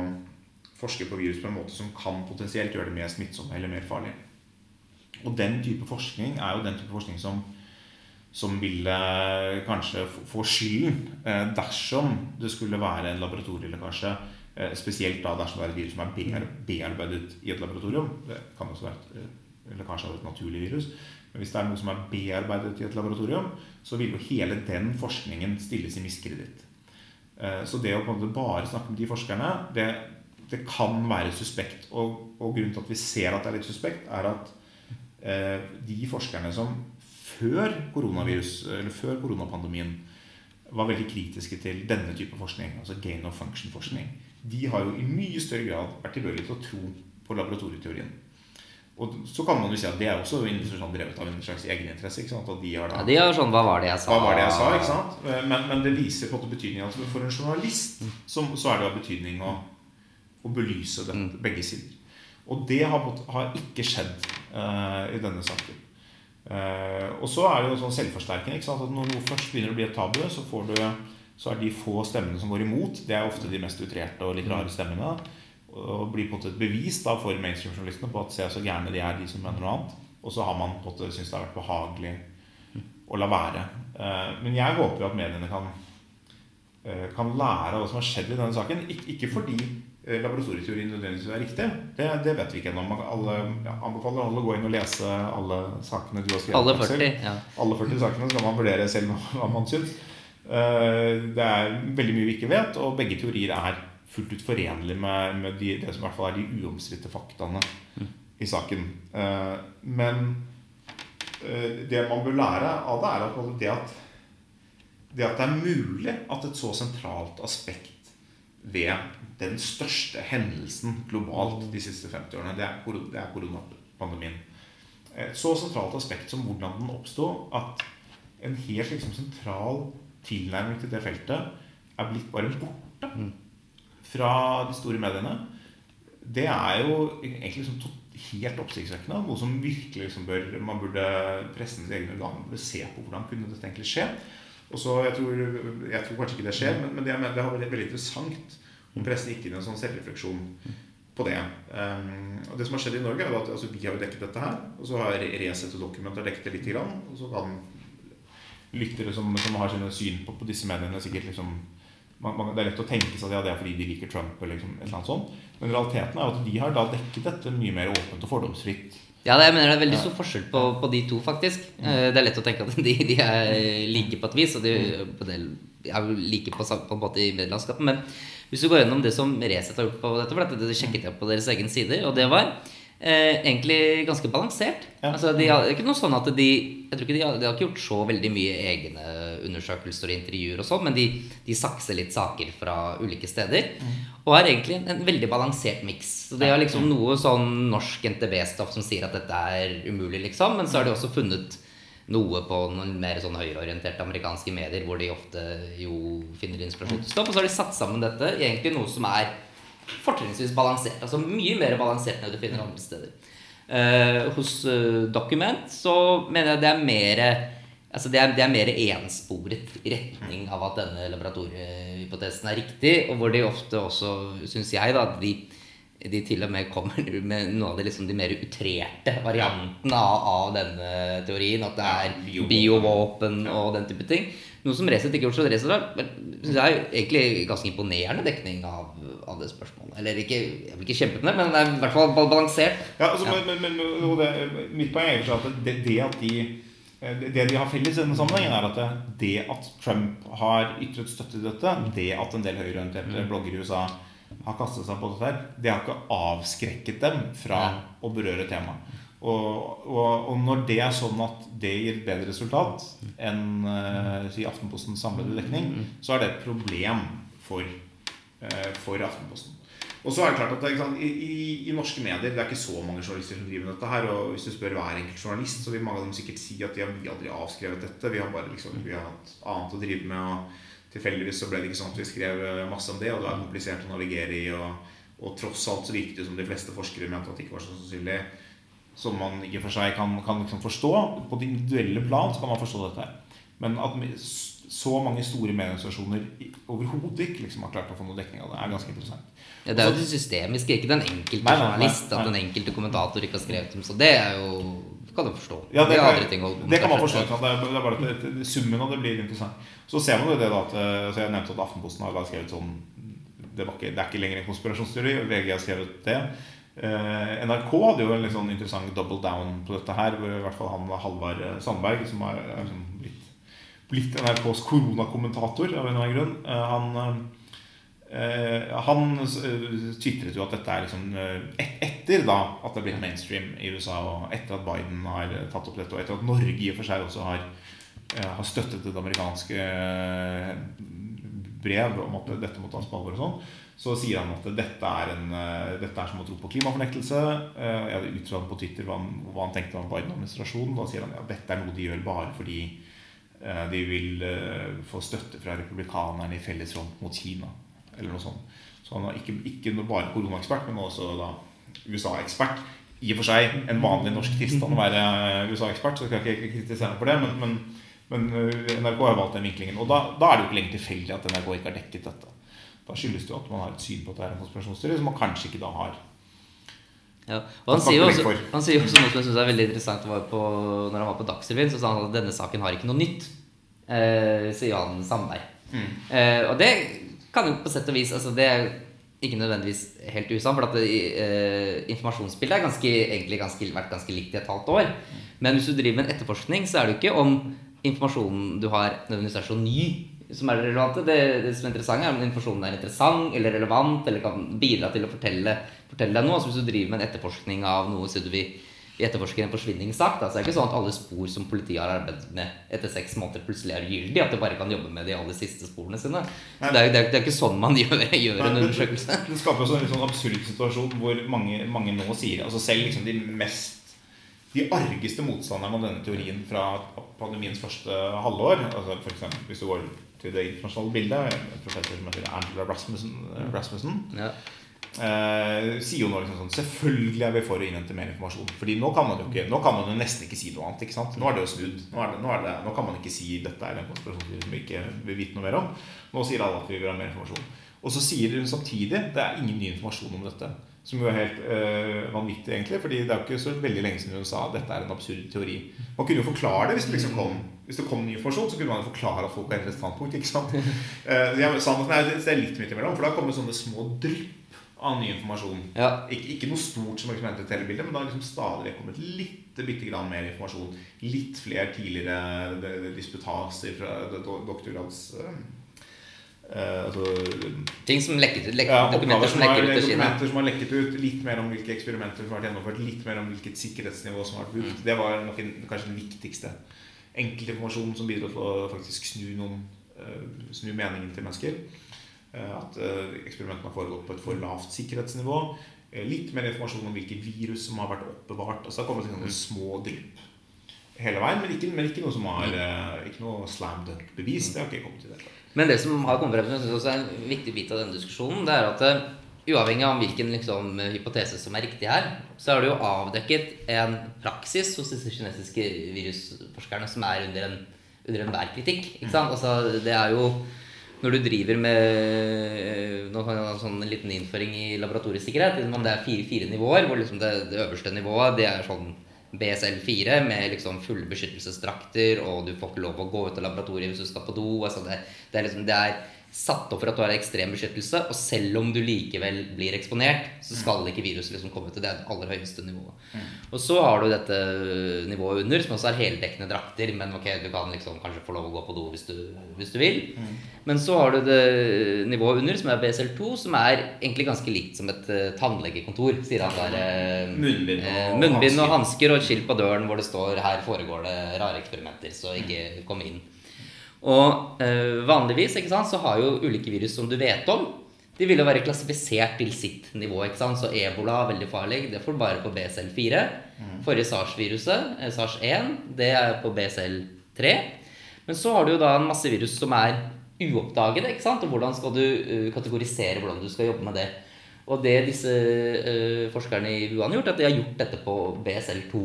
forske på virus på en måte som kan potensielt gjøre det mer smittsomme eller mer farlig. Og den type forskning er jo den type forskning som som ville kanskje få- skylden eh, dersom det skulle være en laboratorielekkasje. eh, Spesielt da dersom det er et virus som er bearbeidet i et laboratorium. Det kan også være et eh, lekkasje av et naturlig virus. Men hvis det er noe som er bearbeidet i et laboratorium, så vil jo hele den forskningen stilles i miskreditt. Eh, Så det å på en måte bare snakke med de forskerne, det, det kan være suspekt. Og, og grunnen til at vi ser at det er litt suspekt, er at eh, de forskerne som før før koronapandemien var veldig kritiske til denne type forskning, altså gain of function-forskning, de har jo i mye større grad vært tilbøyelige til å tro på laboratorieteorien. Og så kan man jo si at det er også institusjon drevet av en slags egeninteresse. ikke sant? At de har da Ja, de har sånn Hva var det jeg sa? hva var det jeg sa? ikke sant? Men, men det viser på en måte betydningen at for en journalist så, så er det av betydning å, å belyse dette, begge sider. Og det har, har ikke skjedd uh, i denne saken. Eh, og så er det jo sånn selvforsterkende. At Når noe først begynner å bli et tabu, så, du, så er de få stemmene som går imot, det er ofte de mest utrerte og litt rare stemmene. Og blir på en måte et bevis da for mainstream-journalistene på at se så gærne de er, de som mener noe annet. Og så har man på en måte syntes det har vært behagelig å la være. Eh, Men jeg håper jo at mediene kan, eh, kan lære av hva som har skjedd i denne saken. Ik ikke fordi laboratorieteorien nødvendigvis er riktig. Det, det vet vi ikke ennå. Alle, ja, anbefaler alle å gå inn og lese alle sakene du har skrevet. Alle Aksel. 40. Ja. Alle 40 sakene så kan man vurdere selv hva- man syns. Eh, Det er veldig mye vi ikke vet, og begge teorier er fullt ut forenlige med, med de, det som i hvert fall er de uomstridte faktaene i saken. Eh, Men eh, det man bør lære av det, er at det at det at det er mulig at et så sentralt aspekt ved den største hendelsen globalt de siste 50 årene, det er, det er koronapandemien. Et så sentralt aspekt som hvordan den oppsto, at en helt liksom sentral tilnærming til det feltet er blitt bare borte fra de store mediene. Det er jo egentlig liksom helt oppsiktsvekkende. Noe som virkelig liksom bør, man burde pressens egne organer se på hvordan kunne dette egentlig skje. Og så, Jeg tror, jeg tror kanskje ikke det skjer, men, men det, det har vært veldig interessant pressen gikk inn i en sånn selvrefleksjon på det. Um, og Det som har skjedd i Norge, er at altså, vi har jo dekket dette her. Og så har Resett og Document har dekket det lite grann. Og så kan lyttere som, som har sine syn på, på disse mediene, sikkert liksom man, man, Det er lett å tenke seg at ja, det er fordi de liker Trump. eller liksom, et eller annet sånt. Men realiteten er jo at de har da dekket dette mye mer åpent og fordomsfritt. Ja, det, jeg mener det er veldig stor forskjell på, på de to, faktisk. Eh, Det er lett å tenke at *laughs* de, de er like på et vis, og de er like på, på en måte i medlemskapet. Men hvis du går gjennom det som Resett har gjort på dette, for dette det sjekket jeg på deres egen sider, og det var eh, egentlig ganske balansert. Ja. Altså, de har, ikke noe sånn at de Jeg tror ikke de har, de har ikke gjort så veldig mye egne undersøkelser og intervjuer og sånn, men de, de sakser litt saker fra ulike steder. Og har egentlig en, en veldig balansert miks. Så de har liksom noe sånn norsk NTB-stoff som sier at dette er umulig, liksom. Men så har de også funnet noe på noen mer sånn høyreorienterte amerikanske medier, hvor de ofte jo finner inspirasjon til stoff. Og så har de satt sammen dette i egentlig noe som er fortrinnsvis balansert. Altså mye mer balansert enn du finner andre steder. Eh, hos eh, Document så mener jeg det er mer Altså det er, det er mer ensporet i retning av at denne laboratoriehypotesen er riktig, og hvor de ofte også, syns jeg, da, at de de til og med kommer med noen av de, liksom, de mer utrerte variantene av, av denne teorien. At det Ja, er biovåpen. biovåpen og den type ting. Noe som Resett ikke gjort så Resett har. Men synes jeg er egentlig ganske imponerende dekning av, av det spørsmålet. Eller ikke, jeg blir ikke kjempeimponert, men det er i hvert fall balansert. Ja, altså, Ja. Men, men, men det, mitt poeng er at det, det at de det det de har felles i denne sammenhengen, er at det, at Trump har ytret støtte til dette, det at en del høyreorienterte blogger i USA har kastet seg på dette, her, det har ikke avskrekket dem fra Ja. å berøre temaet. Og, og, og når det er sånn at det gir et bedre resultat enn uh, si Aftenpostens samlede dekning, så er det et problem for, uh, for Aftenposten. Og så er det klart at det, sant, i, i, I norske medier det er ikke så mange journalister som driver med dette. her, og Hvis du spør hver enkelt journalist, så vil mange av dem sikkert si at de har vi aldri avskrevet dette. Vi har bare liksom, vi har hatt annet å drive med. og Tilfeldigvis så ble det ikke sånn at vi skrev eh, masse om det, og det er komplisert å navigere i. og, og tross alt så virket det som de fleste forskere mente at det ikke var så sannsynlig. Som man ikke for seg kan, kan liksom forstå. På det individuelle plan så kan man forstå dette. her. Men at så mange store medieorganisasjoner overhodet ikke liksom har klart å få noe dekning av det, er ganske interessant. Ja, det er jo det systemiske, ikke den enkelte journalist. At den enkelte kommentator ikke har skrevet om. Så det er jo kan du forstå. Ja, det, kan, med, det kan man forstå. Det er, bare at det, det, summen av det blir interessant. Så ser man jo det da at eh, så Jeg nevnte at Aftenposten har skrevet sånn det, var ikke, det er ikke lenger en konspirasjonsteori. VG har skrevet det. Eh, NRK hadde jo en litt sånn interessant double down på dette her. Hvor i hvert fall han Halvard eh, Sandberg, som er, er liksom blitt, blitt NRKs koronakommentator av en eller annen grunn, eh, han han eh, tvitret jo at dette er liksom eh, et, Etter da at det er blitt mainstream i USA, og etter at Biden har eh, tatt opp dette, og etter at Norge i og for seg også har, eh, har støttet det amerikanske eh, brev om at dette må tas på alvor og sånn, så sier han at dette er, en, eh, dette er som å tro på klimafornektelse. Eh, Jeg hadde utfordret ham på Twitter hva han, hva han tenkte om Biden-administrasjonen. Da sier han at dette er noe de gjør bare fordi eh, de vil eh, få støtte fra republikanerne i felles front mot Kina. Eller noe sånt. Så han var ikke, ikke bare koronaekspert, men også USA-ekspert. I og for seg en vanlig norsk tilstand å være USA-ekspert, så jeg skal ikke kritisere ham for det. Men, men, men eh, NRK har valgt den vinklingen. Og da, da er det jo ikke lenger tilfeldig at NRK ikke har dekket dette. Da skyldes det jo at man har et syn på at det er en konspirasjonsteori som man kanskje ikke da har. Ja. Og han sier, jo også, han sier også noe som jeg synes er veldig interessant. Var på, når han var på Dagsrevyen, så sa han at denne saken har ikke noe nytt. Eh, sier han Sandberg. Mm. Eh, og det kan jo på sett og vis altså Det er ikke nødvendigvis helt usant, for at det, eh, informasjonsbildet har ganske, egentlig ganske, vært ganske likt i et halvt år. Men hvis du driver med en etterforskning, så er det jo ikke om informasjonen du har, nødvendigvis er så ny som er relevant. Det, det som er interessant, er om informasjonen er interessant eller relevant eller kan bidra til å fortelle, fortelle deg noe. Altså hvis du driver med en etterforskning av noe så du vil vi etterforsker en forsvinningssak, da, så er det ikke sånn at alle spor som politiet har arbeidet med etter seks måneder, plutselig er gyldig. At de bare kan jobbe med de aller siste sporene sine. Det, er, det, er, det er ikke sånn man *laughs* gjør, gjør Nei, en undersøkelse. Det skaper også en litt sånn absurd situasjon hvor mange, mange nå sier altså Selv liksom de mest de argeste motstanderne av denne teorien fra pandemiens første halvår altså for eksempel, Hvis du går til det internasjonale bildet professor som heter Angela Rasmussen, Rasmussen Ja. Eh, sier jo nå liksom sånn Selvfølgelig er vi for å innhente mer informasjon. Fordi nå kan man jo ikke Nå kan man jo nesten ikke si noe annet. ikke sant? Nå er det jo snudd. Nå, det, nå, det, nå kan man ikke si dette er en konspirasjon som vi ikke vil vite noe mer om. Nå sier alle at vi vil ha mer informasjon. Og så sier hun samtidig det er ingen ny informasjon om dette. Som jo er helt øh, vanvittig, egentlig. fordi det er jo ikke så veldig lenge siden hun sa at dette er en absurd teori. Man kunne jo forklare det hvis det liksom kom Hvis det kom ny informasjon, så kunne man jo forklare at folk har endret standpunkt. ikke sant? *laughs* Eh, jeg, er at det er litt midt imellom, for da kommer sånne små drypp av ny informasjon. Ja. Ikke, ikke noe stort som eksperimentet i telebildet, men det har liksom stadig vekk kommet litt bitte grann mer informasjon. Litt flere tidligere disputaser fra do- doktorgrads eh, eh, altså, Ting som lekket ut. Lek, ja, dokumenter som har, ut til dokumenter som har lekket ut. Litt mer om hvilke eksperimenter som har vært gjennomført. Litt mer om hvilket sikkerhetsnivå som har vært brukt. Det var nok en, kanskje den viktigste. Enkeltinformasjon som bidro til å faktisk snu noen uh, Snu meningen til mennesker. Eh, At eh, eksperimentene har foregått på et for lavt sikkerhetsnivå. Eh, Litt mer informasjon om hvilke virus som har vært oppbevart. Altså Det har kommet sånne små drypp hele veien, men ikke, men ikke noe som har Ikke noe slam dunk-bevis. Det har ikke kommet til det. Men det som har kommet frem, som jeg synes også er en viktig bit av denne diskusjonen, det er at uavhengig av hvilken liksom, hypotese som er riktig her, så er det jo avdekket en praksis hos disse kinesiske virusforskerne som er under en under kritikk. Ikke sant? Altså, det er jo når du driver med Nå kan jeg ha en sånn liten innføring i laboratoriesikkerhet. Men det er fire, fire nivåer, hvor liksom det, det øverste nivået det er sånn BSL4 med liksom fulle beskyttelsesdrakter, og du får ikke lov å gå ut av laboratoriet hvis du skal på do. Altså det, det, er liksom, det er satt opp for at du har ekstrem beskyttelse, og selv om du likevel blir eksponert, så skal ikke viruset liksom komme til det aller høyeste nivået. Mm. Og så har du dette nivået under, som også er heldekkende drakter, men ok, du kan liksom kanskje få lov å gå på do hvis du, hvis du vil. Mm. Men så har du det nivået under, som er BSL2, som er egentlig ganske likt som et uh, tannlegekontor, sier han der. Uh, munnbind og, uh, munnbind og hansker og et skilt på døren hvor det står 'Her foregår det rare eksperimenter', så ikke kom inn. Og øh, vanligvis sant, så har jo ulike virus som du vet om, de vil jo være klassifisert til sitt nivå. ikke sant? Så ebola er veldig farlig. Det får du bare på BCL4. Mm. Forrige SARS-viruset, eh, SARS-1, det er på BCL3. Men så har du jo da en masse virus som er uoppdagede. ikke sant? Og hvordan skal du uh, kategorisere hvordan du skal jobbe med det. Og det disse uh, forskerne i Wuhan har gjort, er at de har gjort dette på BSL2.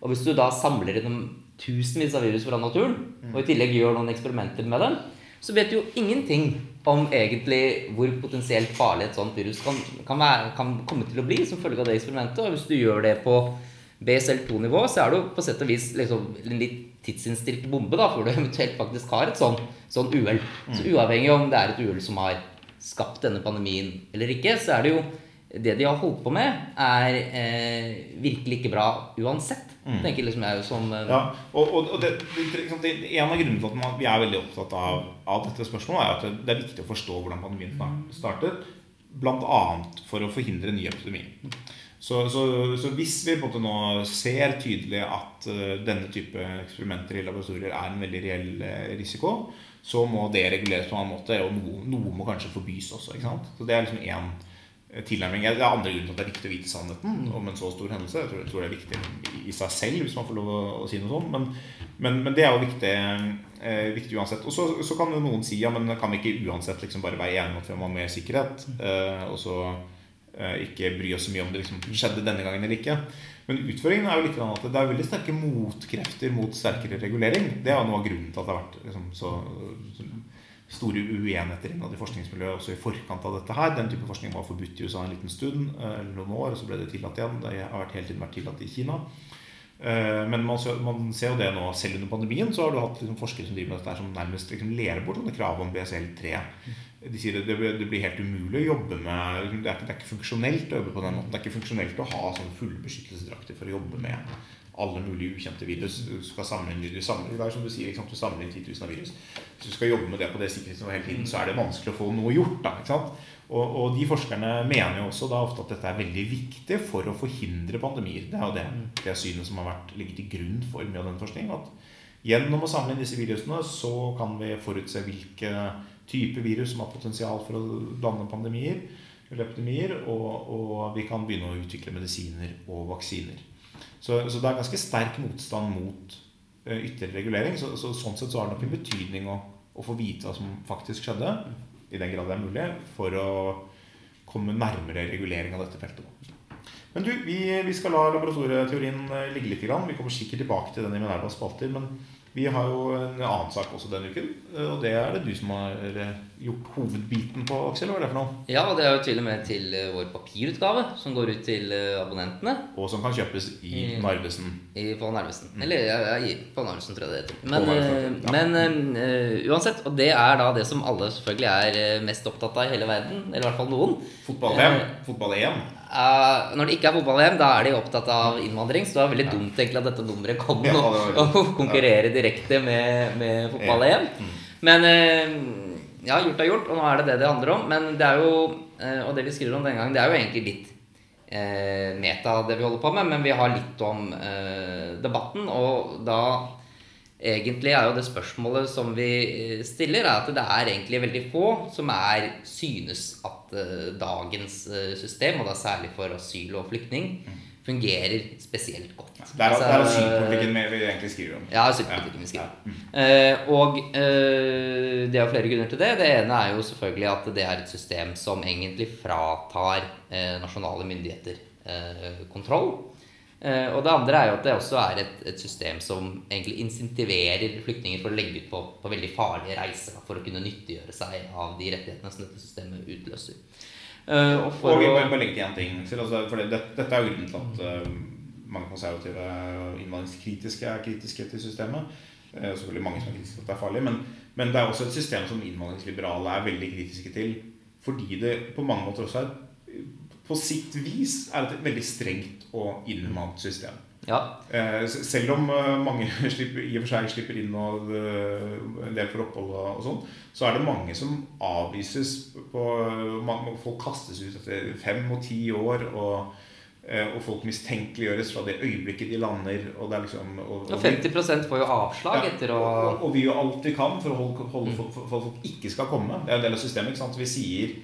Og hvis du da samler inn tusenvis av virus fra naturen, og i tillegg gjør noen eksperimenter med dem, så vet du jo ingenting om egentlig hvor potensielt farlig et sånt virus kan, kan, være, kan komme til å bli som følge av det eksperimentet. Og hvis du gjør det på BSL2-nivå, så er du på sett og vis liksom en litt tidsinnstilt bombe, da, for du *laughs* eventuelt faktisk har et sånn, sånn uhell. Så uavhengig om det er et uhell som har skapt denne pandemien eller ikke, så er det jo det de har holdt på med, er eh, virkelig ikke bra uansett. Mm. tenker liksom jeg som eh, Ja, og, og, og det, liksom, det, En av grunnene til at vi er veldig opptatt av, av, dette spørsmålet, er at det er viktig å forstå hvordan pandemien startet. Bl.a. for å forhindre ny epidemi. Så, så, så, hvis vi på en måte nå ser tydelig at uh, denne type eksperimenter i laboratorier er en veldig reell uh, risiko, så må det reguleres på en annen måte. Og noe, noe må kanskje forbys også. ikke sant? Så det er liksom én Eh, tilnærming. Det er andre grunner til at det er viktig å vite sannheten om en så stor hendelse. Jeg tror, jeg tror, det er viktig i seg selv, hvis man får lov å, å si noe sånt. Men, men, men, det er jo viktig, eh, viktig uansett. Og så, kan noen si ja, men kan vi ikke uansett liksom bare være enige om at vi må ha mer sikkerhet? Eh, og så eh, ikke bry oss så mye om det liksom skjedde denne gangen eller ikke. Men utfordringen er jo litt at det er veldig sterke motkrefter mot sterkere regulering. Det er jo noe av grunnen til at det har vært liksom, så, så store uenigheter innad i forskningsmiljøet også i forkant av dette her. Den type forskning var forbudt i USA en liten stund, eh, eller noen år, og så ble det tillatt igjen. Det har hele tiden vært tillatt i Kina. Eh, men man, ser jo det nå, selv under pandemien, så har du hatt liksom forskere som driver med dette som nærmest liksom ler bort sånne krav om BSL3. De sier det, det, blir helt umulig å jobbe med det er, ikke, det er ikke funksjonelt å jobbe på den måten. Det er ikke funksjonelt å ha sånne fulle beskyttelsesdrakter for å jobbe med alle mulige ukjente virus. Du skal samle inn, du samler, det er som du sier, liksom, du samler inn 10 000 av virus. Hvis du skal jobbe med det på det sikkerhetsnivået hele tiden, så er det vanskelig å få noe gjort. Da? Og, og, de forskerne mener jo også da ofte at dette er veldig viktig for å forhindre pandemier. Det er jo det, det synet som har vært, ligget til grunn for mye av den forskningen. At gjennom å samle inn disse virusene så kan vi forutse hvilke type virus som har potensial for å danne pandemier eller epidemier, og, og vi kan begynne å utvikle medisiner og vaksiner. Så, så, det er ganske sterk motstand mot uh, ytterligere regulering. Så, så, sånn sett så har det nok en betydning å, å, få vite hva som faktisk skjedde, i den grad det er mulig, for å komme nærmere regulering av dette feltet. Men du, vi, vi skal la laboratorieteorien eh, ligge litt. Vi kommer sikkert tilbake til den i Minerva spalter. men vi har jo en annen sak også denne uken, og det er det du som har eh, gjort hovedbiten på, Aksel. Hva er det for noe? Ja, og det er jo til og med til eh, vår papirutgave, som går ut til eh, abonnentene. Og som kan kjøpes i Narvesen. I, på Narvesen. Mm. Eller ja, i, på Narvesen, tror jeg det heter. Men, ja. men uh, uansett, og det er da det som alle selvfølgelig er mest opptatt av i hele verden, eller i hvert fall noen. Fotball-EM. Fotball-EM. Uh, når det ikke er fotball-VM, da er de opptatt av innvandring. Så det var veldig ja. dumt egentlig at dette nummeret kom ja, og, og konkurrerer direkte med, med fotball-EM. Mm. Men uh, ja, gjort er gjort, og nå er det det det handler om. Men det er jo, uh, og det vi skriver om denne gangen, det er jo egentlig litt meta, det vi holder på med. Men vi har litt om debatten, og da egentlig er jo det spørsmålet som vi stiller, er at det er egentlig veldig få som er synes at uh, dagens uh, system, og da særlig for asyl og flyktning, fungerer spesielt godt. Det er, altså, er asylpolitikken vi egentlig skriver om. Ja, asylpolitikken vi skriver om. Ja. Uh, og det er flere grunner til det. Det ene er jo selvfølgelig at det er et system som egentlig fratar nasjonale myndigheter kontroll. Eh, og det andre er jo at det også er et, et system som egentlig insentiverer flyktninger for å legge ut på, på veldig farlige reiser for å kunne nyttiggjøre seg av de rettighetene som dette systemet utløser. Eh, og, og vi må bare legge til én ting. Altså, for det, dette er jo grunnen til at uh, mange konservative og innvandringskritiske er kritiske til systemet. Uh, selvfølgelig mange som er kritiske til at det er farlig. Men, men det er også et system som innvandringsliberale er veldig kritiske til. Fordi det på mange måter også er på sitt vis er et veldig strengt og inhumant system. Ja. Eh, selv om eh, mange *laughs* slipper, i og for seg slipper inn og eh, en del får opphold og sånn, så er det mange som avvises på Folk kastes ut etter fem og ti år. og og folk mistenkeliggjøres fra det øyeblikket de lander. Og, det er liksom, og, og 50% får jo avslag ja, etter å og, vi gjør alt vi kan for å holde, holde for, for, for, at folk ikke skal komme. Det er en del av systemet. ikke sant? Vi sier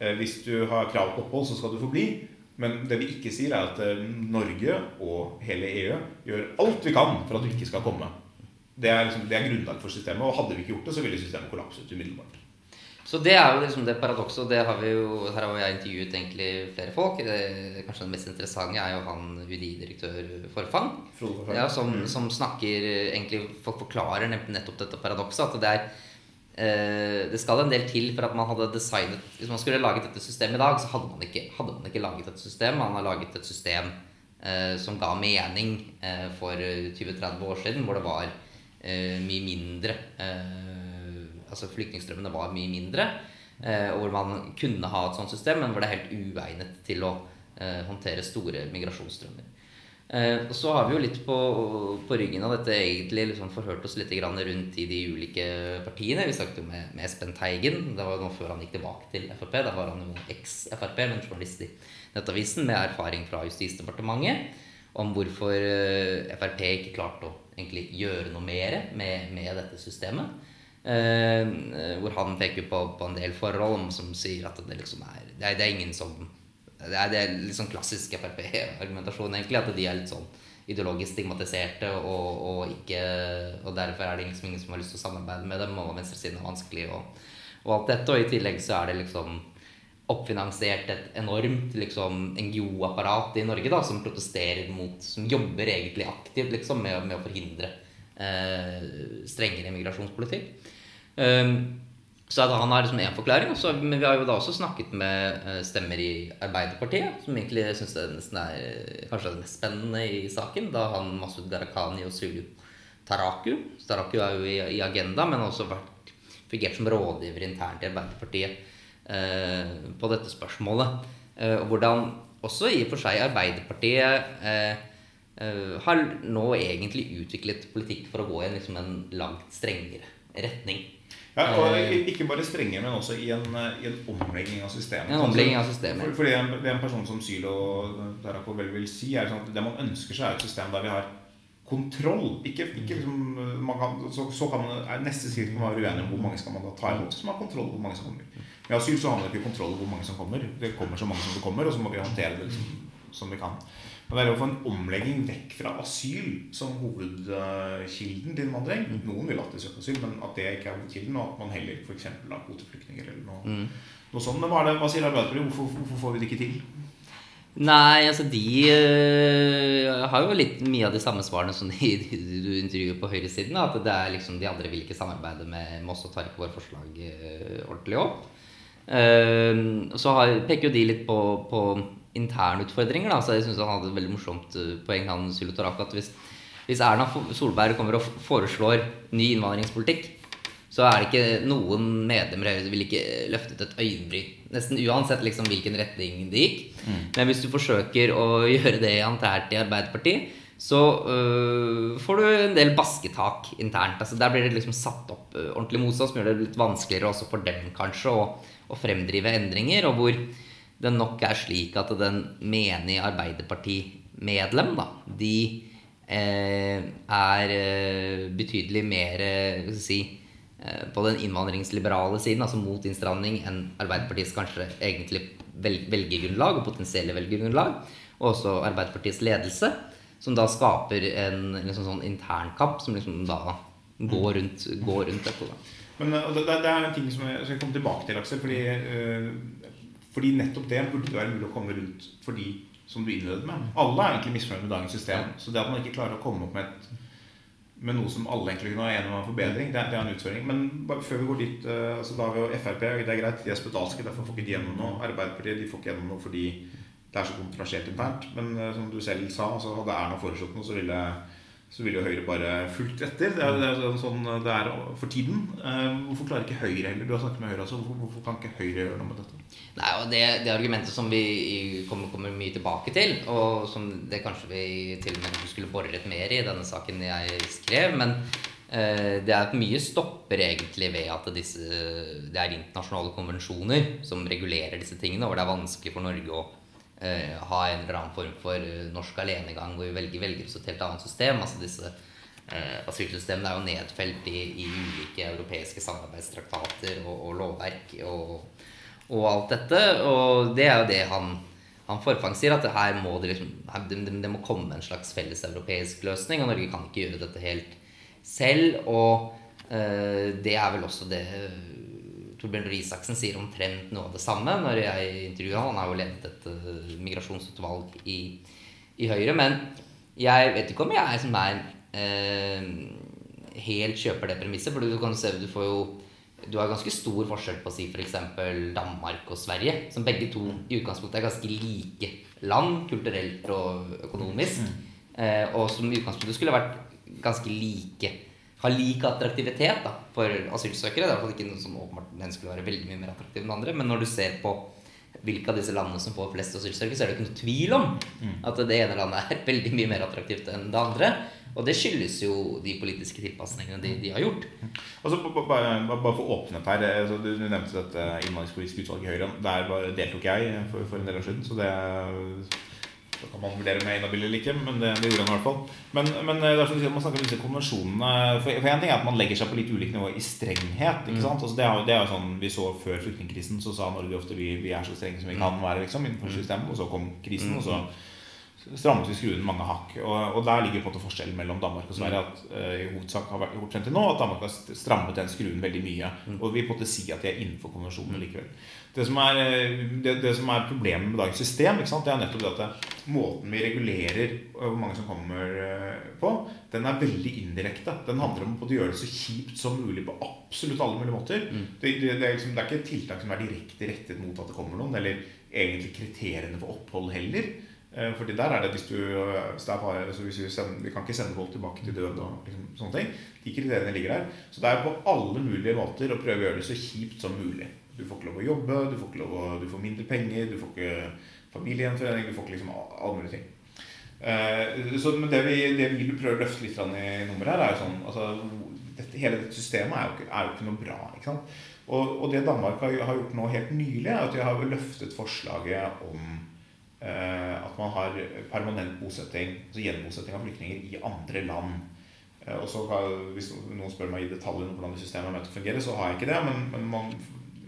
hvis du har krav på opphold, så skal du få bli. Men det vi ikke sier, er at eh, Norge og hele EU gjør alt vi kan for at du ikke skal komme. Det er, liksom, det er grunnlag for systemet. Og hadde vi ikke gjort det, så ville systemet kollapset umiddelbart. Så det er jo liksom det paradokset, og det har vi jo, her har jeg intervjuet egentlig flere folk. Det, kanskje det mest interessante er jo han UDI-direktør Forfang. Ja, som, mm. som, snakker egentlig Folk forklarer nettopp dette paradokset. At det er Eh, det skal en del til for at man hadde designet Hvis man skulle laget dette systemet i dag, så hadde man ikke, hadde man ikke laget et system. Man har laget et system eh, som ga mening eh, for 20-30 år siden, hvor det var eh, mye mindre eh, Altså flyktningstrømmene var mye mindre. Eh, og hvor man kunne ha et sånt system, men hvor det er helt uegnet til å håndtere store migrasjonsstrømmer. Eh, og så har vi jo litt på, på ryggen av dette egentlig liksom forhørt oss litt rundt i de ulike partiene. Vi snakket jo med, med Espen Teigen. Det var jo nå før han gikk tilbake til Frp. Da var han jo eks-Frp, men journalist i Nettavisen med erfaring fra Justisdepartementet om hvorfor eh, Frp ikke klarte å egentlig gjøre noe mer med, med dette systemet. Eh, hvor han peker på, på, en del forhold som sier at det liksom er Det er, det er ingen som det er, det er litt sånn klassisk Frp-argumentasjon, egentlig. At de er litt sånn ideologisk stigmatiserte, og, og, ikke, og derfor er det liksom ingen som har lyst til å samarbeide med dem, og venstresiden er vanskelig, og, og, alt dette. Og i tillegg så er det liksom oppfinansiert et enormt liksom, NGO-apparat i Norge da, som protesterer mot Som jobber egentlig aktivt liksom, med, med å forhindre eh, strengere migrasjonspolitikk. Um, så han har liksom én forklaring. Også, men vi har jo da også snakket med uh, stemmer i Arbeiderpartiet, som egentlig syns det nesten er eh, kanskje det mest spennende i saken. Da han Masud Gharahkhani og Sulu Taraku Taraku er jo i, i Agenda, men har også vært fungert som rådgiver internt i Arbeiderpartiet eh, på dette spørsmålet. Eh, og hvordan også i og for seg Arbeiderpartiet har nå egentlig utviklet politikk for å gå i liksom en langt strengere retning. Ja, og Ikke bare strenge, men også i en, i en omlegging av systemet. En omlegging av systemet. For, fordi en, det en person som Sylo Darako vel vil si, er sånn at det man ønsker seg, er et system der vi har kontroll. Ikke, ikke liksom, kan, så, så, kan man, Neste skritt kan man være uenig om hvor mange skal man da ta imot. Så man har kontroll hvor mange som kommer. Med asyl så handler det ikke kontroll over hvor mange som kommer. Det kommer så mange som det kommer, og så må vi håndtere det liksom, som vi kan. Men det er å få en omlegging vekk fra asyl som hovedkilden til innvandring. Mm. Noen vil alltid søke asyl, men at det ikke er hovedkilden, og at man heller f.eks. har kvoteflyktninger eller noe, mm. noe sånt. Men hva, det, hva sier Arbeiderpartiet? Hvorfor, hvorfor, får vi det ikke til? Nei, altså de øh, har jo litt mye av de samme svarene som de, du intervjuer på høyresiden. At det er liksom de andre vil ikke samarbeide med, med oss og tar ikke våre forslag øh, ordentlig opp. Uh, så har, peker jo de litt på, på internutfordringer. Da. Så jeg syns han hadde et veldig morsomt eh, poeng, han Sulutoraka, at hvis, hvis, Erna Solberg kommer og foreslår ny innvandringspolitikk, så er det ikke noen medlemmer Høyre som vil ikke løftet et øyenbryn. Nesten uansett liksom hvilken retning det gikk. Mm. Men hvis du forsøker å *laughs* gjøre det internt i Arbeiderpartiet, så øh, får du en del basketak internt. Altså, der blir det liksom satt opp øh, ordentlig motstand, som gjør det litt vanskeligere også for dem kanskje å, å fremdrive endringer. og hvor det nok er slik at den menige Arbeiderparti-medlem, da, de eh, er eh, betydelig mer eh, si, eh, på den innvandringsliberale siden, altså mot innstramning, enn Arbeiderpartiets kanskje egentlig velgergrunnlag og potensielle velgergrunnlag. Og også Arbeiderpartiets ledelse, som da skaper en, liksom sånn internkamp som liksom da går rundt, går rundt dette. Da. Men det, det, er en ting som jeg skal komme tilbake til, Aksel. fordi uh, fordi nettopp det burde det være mulig å komme rundt for de som du innledet med. Alle er egentlig misfornøyd med dagens system. Så det at man ikke klarer å komme opp med, et, med noe som alle egentlig kunne være enige om en forbedring, det er, det er en utfordring. Men før vi går dit uh, altså Da har vi jo Frp, det er greit, de er spedalske, derfor får ikke de gjennom noe. Arbeiderpartiet de får ikke gjennom noe fordi det er så kontrasjert internt. Men uh, som du selv sa, altså, hadde Erna foreslått noe, så ville så ville jo Høyre bare fulgt etter. Det er, det er sånn det er for tiden. Uh, hvorfor klarer ikke Høyre heller? Du har snakket med Høyre også. Hvorfor, hvorfor kan ikke Høyre gjøre noe med dette? Nei, og det, det argumentet som vi kommer, kommer, mye tilbake til, og som det kanskje vi til og med skulle bore litt mer i denne saken jeg skrev, men eh, det er mye stopper egentlig ved at disse, det er internasjonale konvensjoner som regulerer disse tingene, og det er vanskelig for Norge å eh, ha en eller annen form for eh, norsk alenegang hvor vi velger, velger oss et helt annet system. altså disse eh, Asylsystemene er jo nedfelt i, i ulike europeiske samarbeidstraktater og, og lovverk og, og, alt dette. Og det er jo det han, han Forfang sier, at her må det, liksom, det, må komme en slags felles europeisk løsning. Og Norge kan ikke gjøre dette helt selv. Og eh, det er vel også det Torbjørn Røe Isaksen sier omtrent noe av det samme når jeg intervjuer han. Han har jo ledet et uh, migrasjonsutvalg i, i, Høyre. Men jeg vet ikke om jeg er som er eh, helt kjøper det premisset. For du kan se, du får jo du har ganske stor forskjell på å si f.eks. Danmark og Sverige, som begge to i utgangspunktet er ganske like land kulturelt og økonomisk. Mm. Eh, og som i utgangspunktet skulle vært ganske like har lik attraktivitet da, for asylsøkere. Det er i hvert fall ikke noe som åpenbart den skulle være veldig mye mer attraktiv enn andre. Men når du ser på hvilke av disse landene som får flest asylsøkere, så er det ikke noe tvil om mm. at det ene landet er *laughs* veldig mye mer attraktivt enn det andre. Og det skyldes jo de politiske tilpasningene de, de har gjort. Altså, bare, bare for å åpne opp her altså, Du nevnte dette innvandringspolitiske utvalget i Høyre. Der deltok jeg for, for en del år siden. Så det så kan man vurdere med inhabil eller ikke, men det, det, gjorde han i hvert fall. Men, men eh, det er sånn, man snakker om disse konvensjonene For, en ting er at man legger seg på litt ulikt nivå i strenghet. ikke mm. sant? Altså det, er, det er jo sånn Vi så før flyktningkrisen, så sa Norge ofte vi, vi er så strenge som vi kan mm. være liksom, innenfor mm. systemet. Og så kom krisen, og så strammet vi skruen mange hakk. Og, og, der ligger på en måte forskjellen mellom Danmark og Sverige. At uh, i hovedsak har vært gjort frem til nå at Danmark har strammet den skruen veldig mye. Og vi på en måte si at de er innenfor konvensjonen likevel. Det som er, eh, det, det som er problemet med dagens system, det er nettopp det at måten vi regulerer hvor mange som kommer eh, på, den er veldig indirekte. Den handler om å gjøre det så kjipt som mulig på absolutt alle mulige måter. Mm. Det, det, er liksom, det, er ikke et tiltak som er direkte rettet mot at det kommer noen, eller egentlig kriteriene for opphold heller. Eh, fordi der er det hvis du hvis det er altså hvis vi, sender, vi kan ikke sende folk tilbake til død og liksom, sånne ting. De kriteriene ligger der. Så det er på alle mulige måter å prøve å gjøre det så kjipt som mulig. Du får ikke lov å jobbe, du får, ikke lov å, du får mindre penger, du får ikke familiegjenforening, du får ikke liksom alle mulige ting. Uh, så, det vi, det vi prøver å løfte litt i nummeret her, er jo sånn altså, dette, Hele dette systemet er jo ikke, er jo ikke noe bra. ikke sant? Og, og, det Danmark har, har, gjort nå helt nylig, er at de har løftet forslaget om uh, at man har permanent bosetting, altså gjenbosetting av flyktninger i andre land. Uh, og så Hvis noen spør meg i detalj om hvordan det systemet er ment å fungere, så har jeg ikke det. Men, men man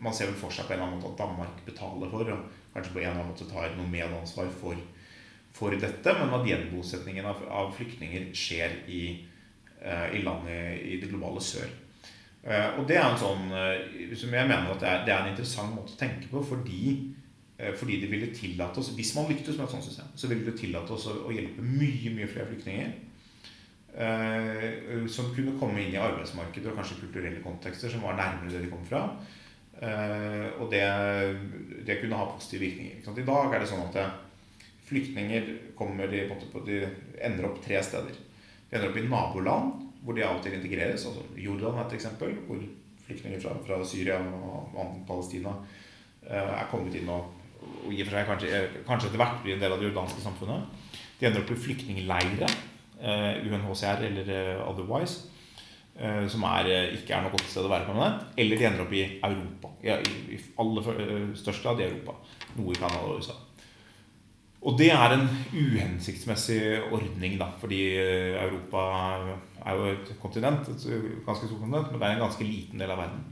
man ser vel for seg på en eller annen måte at Danmark betaler for, og kanskje på en eller annen måte tar noe medansvar for, for dette, men at gjenbosetningen av, av flyktninger skjer i, uh, i landet i det globale sør. Uh, og det er en sånn uh, som jeg mener at det er, det er, en interessant måte å tenke på, fordi, fordi det ville tillate oss Hvis man lyktes med et sånt system, så ville det tillate oss å, å hjelpe mye mye flere flyktninger. som kunne komme inn i arbeidsmarkedet og kanskje kulturelle kontekster som var nærmere det de kom fra. Eh, og det, det, kunne ha positive virkninger. I dag er det sånn at eh, flyktninger kommer de, de ender opp tre steder. De ender opp i naboland, hvor de av og til integreres. altså Jordan er et eksempel, hvor flyktninger fra, fra Syria og Palestina eh, er kommet inn og, og i for seg kanskje, kanskje etter hvert blir en del av det jordanske samfunnet. De ender opp i flyktningleirer, UNHCR eller otherwise. Eh, som er, eh, ikke er noe godt sted å være permanent, eller de ender opp i Europa. I, i aller eh, største grad i Europa. Noe i Canada og USA. Og det er en uhensiktsmessig ordning, da, fordi Europa er jo et kontinent, et ganske stort kontinent, men det er en ganske liten del av verden.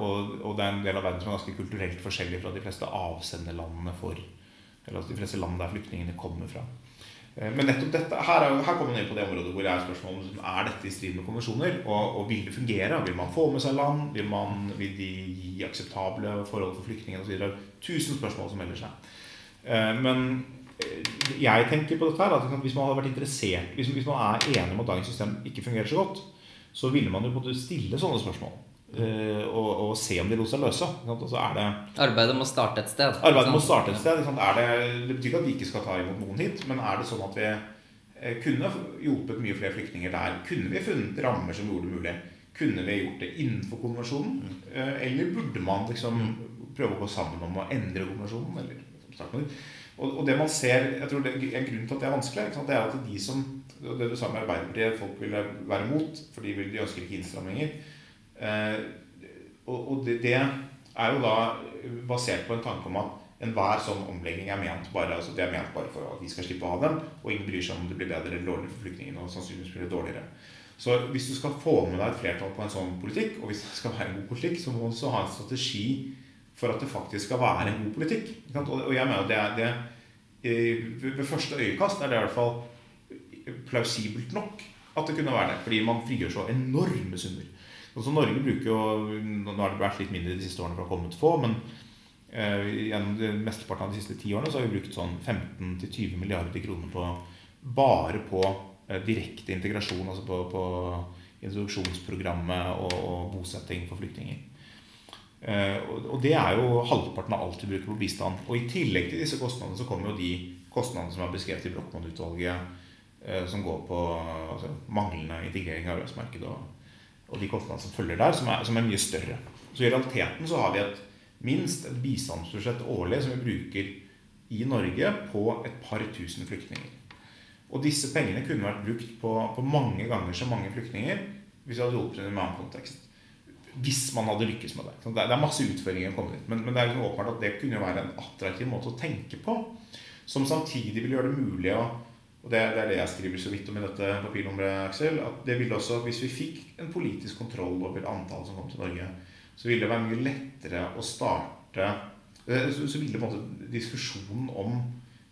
Og, og det er en del av verden som er ganske kulturelt forskjellig fra de fleste avsenderlandene for Eller altså de fleste land der flyktningene kommer fra. Eh, men nettopp dette, her, er, her kommer man inn på det området hvor det er spørsmål er dette i strid med konvensjoner. Og, og, vil det fungere? Vil man få med seg land? Vil, man, vil de gi akseptable forhold for flyktninger osv.? Tusen spørsmål som melder seg. Eh, men eh, jeg tenker på dette her at hvis man hadde vært interessert Hvis, hvis man er enig om at dagens system ikke fungerer så godt, så ville man jo både stille sånne spørsmål. Eh, og, og se om de lot seg løse. Og så er det Arbeidet må starte et sted. Arbeidet må starte et sted. Er det, det betyr ikke at vi ikke skal ta imot noen hit, men er det sånn at vi eh, kunne hjulpet mye flere flyktninger der? Kunne vi funnet rammer som gjorde det mulig? Kunne vi gjort det innenfor konvensjonen? Eh, Eller burde man liksom prøve å gå sammen om å endre konvensjonen? Eller? Og, og det man ser, jeg tror det, En grunn til at det er vanskelig, ikke sant? det er at de som Det du sa med Arbeiderpartiet, folk ville være mot, for de ønsker ikke innstramminger. Eh, og, det, er jo da basert på en tanke om at enhver sånn omlegging er ment bare altså det er ment bare for at vi skal slippe å ha dem, og ingen bryr seg om det blir bedre eller dårligere for flyktningene. og sannsynligvis blir det dårligere. Så hvis du skal få med deg et flertall på en sånn politikk, og hvis det skal være en god politikk, så må du også ha en strategi for at det faktisk skal være en god politikk. Og jeg mener det er det eh, ved første øyekast er det i hvert fall plausibelt nok at det kunne være det. Fordi man frigjør så enorme summer. Altså Norge bruker jo Nå har det vært litt mindre de siste årene for å komme kommet få, men eh, gjennom mesteparten av de siste ti årene så har vi brukt sånn 15-20 milliarder kroner på bare på eh, direkte integrasjon, altså på, på introduksjonsprogrammet og, og bosetting for flyktninger. Eh, og, og det er jo halvparten av alt vi bruker på bistand. Og i tillegg til disse kostnadene så kommer jo de kostnadene som er beskrevet i Brochmann-utvalget, eh, som går på altså, manglende integrering av arbeidsmarkedet og, og de kostnadene som følger der, som er, som er mye større. Så i realiteten så har vi et, minst et bistandsbudsjett årlig som vi bruker i Norge på et par tusen flyktninger. Og disse pengene kunne vært brukt på, på mange ganger så mange flyktninger hvis vi hadde hjulpet dem i en annen kontekst. Hvis man hadde lykkes med det. Så Det er masse utfordringer å komme dit. Men, men det er liksom åpenbart at det kunne være en attraktiv måte å tenke på. Som samtidig vil gjøre det mulig å og det, det er det jeg skriver så vidt om i dette papirnummeret, Aksel. At det ville også, hvis vi fikk en politisk kontroll over antallet som kom til Norge, så ville det være mye lettere å starte eh, Så, så ville på en måte diskusjonen om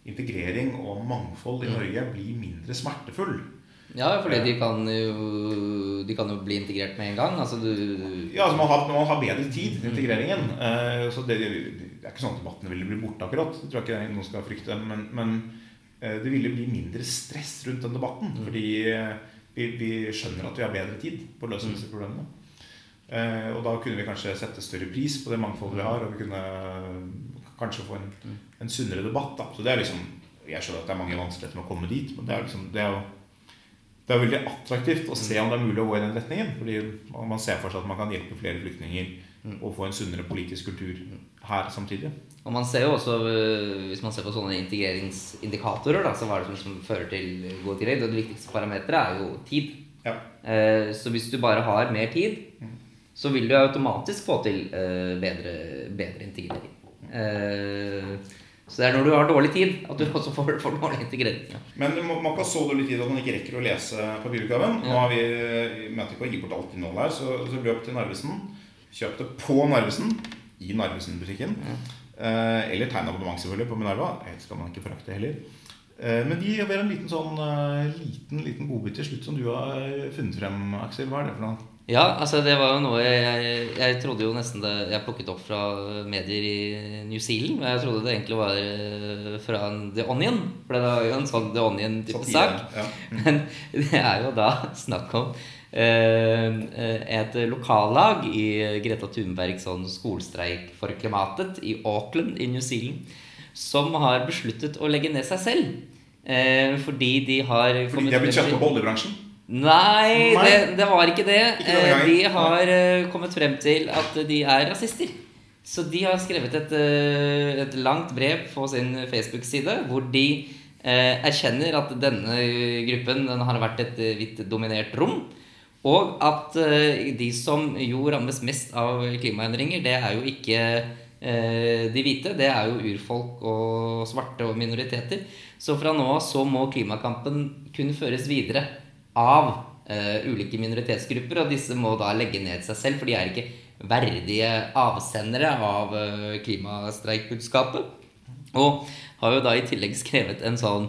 integrering og mangfold i Norge bli mindre smertefull. Ja, fordi de kan jo De kan jo bli integrert med en gang. Altså du Ja, altså man har, man har bedre tid til integreringen. Eh, så det, det er ikke sånn at debatten ville bli borte akkurat. Det tror jeg ikke noen skal frykte. Men, men det ville bli mindre stress rundt den debatten. Fordi eh, vi, vi skjønner at vi har bedre tid på å løse disse problemene. Eh, og da kunne vi kanskje sette større pris på det mangfoldet vi har, og vi kunne kanskje få en, en sunnere debatt. Da. Så det er liksom Jeg skjønner at det er mange vanskeligheter med å komme dit, men det er liksom det er jo det er veldig attraktivt å se om det er mulig å gå i den retningen. Fordi man ser for seg at man kan hjelpe flere flyktninger og få en sunnere politisk kultur her samtidig. Og man ser jo også, øh, Hvis man ser på sånne integreringsindikatorer, da, så hva er det som fører til god tillegg? Det viktigste parameteret er jo tid. Ja. Eh, Så hvis du bare har mer tid, så vil du automatisk få til eh, bedre, bedre integrering. Eh, Så det er når du har dårlig tid, at du også får, får dårlig integrering. Ja. Men man man kan ha så dårlig tid at man ikke rekker å lese papirutgaven. Nå har vi vi mente ikke å gi bort alt innholdet her, så, så løp til Narvesen. Kjøp det på Narvesen, i Narvesen-butikken. Eh, eller tegn abonnement selvfølgelig på Minerva. Det skal man ikke forakte heller. Eh, men de har en liten sånn eh, liten, liten godbit til slutt som du har funnet frem, Aksel. Hva er det for noe? Ja, altså det var jo noe jeg, jeg, jeg trodde jo nesten det Jeg plukket opp fra medier i New Zealand. Men jeg trodde det egentlig var eh, fra en The Onion. For det var jo en sånn The Onion-type sak. ja. Men *laughs* det er jo da snakk om eh, et lokallag i Greta Thunbergs sånn skolestreik for klimatet i Auckland i New Zealand som har besluttet å legge ned seg selv. Eh, fordi de har Fordi de har blitt kjøpt opp oljebransjen? Nei, Nei. Det, det var ikke det. Ikke Eh. De har eh, kommet frem til at de er rasister. Så de har skrevet et, eh, et langt brev på sin Facebook-side hvor de eh, erkjenner at denne gruppen den har vært et eh, hvitt dominert rom. Og at eh, de som jo rammes mest av klimaendringer, det er jo ikke eh, de hvite. Det er jo urfolk og svarte og minoriteter. Så fra nå av så må klimakampen kun føres videre av eh, ulike minoritetsgrupper, og disse må da legge ned seg selv, for de er ikke verdige avsendere av klimastreikbudskapet. Og har jo da i tillegg skrevet en sånn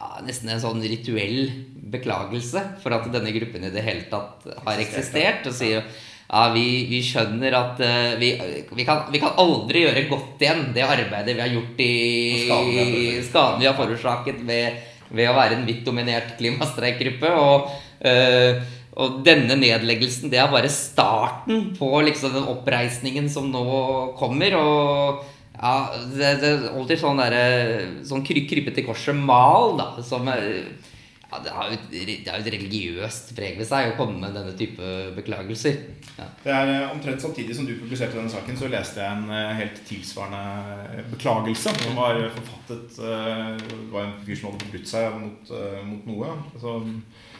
ja, nesten en sånn rituell beklagelse for at denne gruppen i det hele tatt har eksistert. Og sier ja, vi, vi skjønner at uh, vi, vi, kan, vi kan aldri gjøre godt igjen det arbeidet vi har gjort i skaden vi har forårsaket ved, ved å være en hvitt dominert klimastreikgruppe. Og, uh, og denne nedleggelsen det er bare starten på liksom den oppreisningen som nå kommer. Og ja, det, det er alltid sånn derre Sånn kry, krypete til korset-mal, da, som er ja, det har jo et, et religiøst preg ved seg å komme med denne type beklagelser. Ja. Det er eh, Omtrent samtidig som du publiserte denne saken, så leste jeg en eh, helt tilsvarende beklagelse. Som var forfattet eh, Det var en fyr som hadde forbrutt seg mot, eh, mot noe. Så, eh,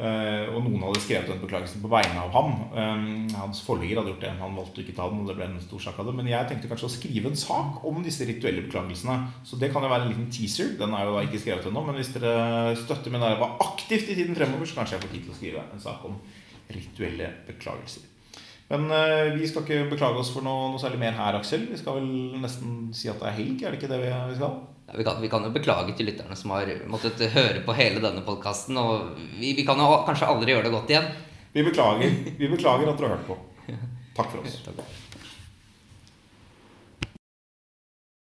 og noen hadde skrevet den beklagelsen på vegne av ham. Eh, Hans forlegger hadde gjort det. Han valgte ikke ta den, og det ble en stor sak av det. Men jeg tenkte kanskje å skrive en sak om disse rituelle beklagelsene. Så det kan jo være en liten teaser. Den er jo da ikke skrevet ennå. Men hvis dere støtter min arbeid aktivt i tiden fremover, så kanskje jeg får tid til å skrive en sak om rituelle beklagelser. Men eh, vi skal ikke beklage oss for noe, noe særlig mer her, Aksel. Vi skal vel nesten si at det er helg, er det ikke det vi skal? Ja, vi, kan, vi kan jo beklage til lytterne som har måttet høre på hele denne podkasten. Og vi, vi kan jo kanskje aldri gjøre det godt igjen. Vi beklager, vi beklager at dere har hørt på. Takk for oss. Takk.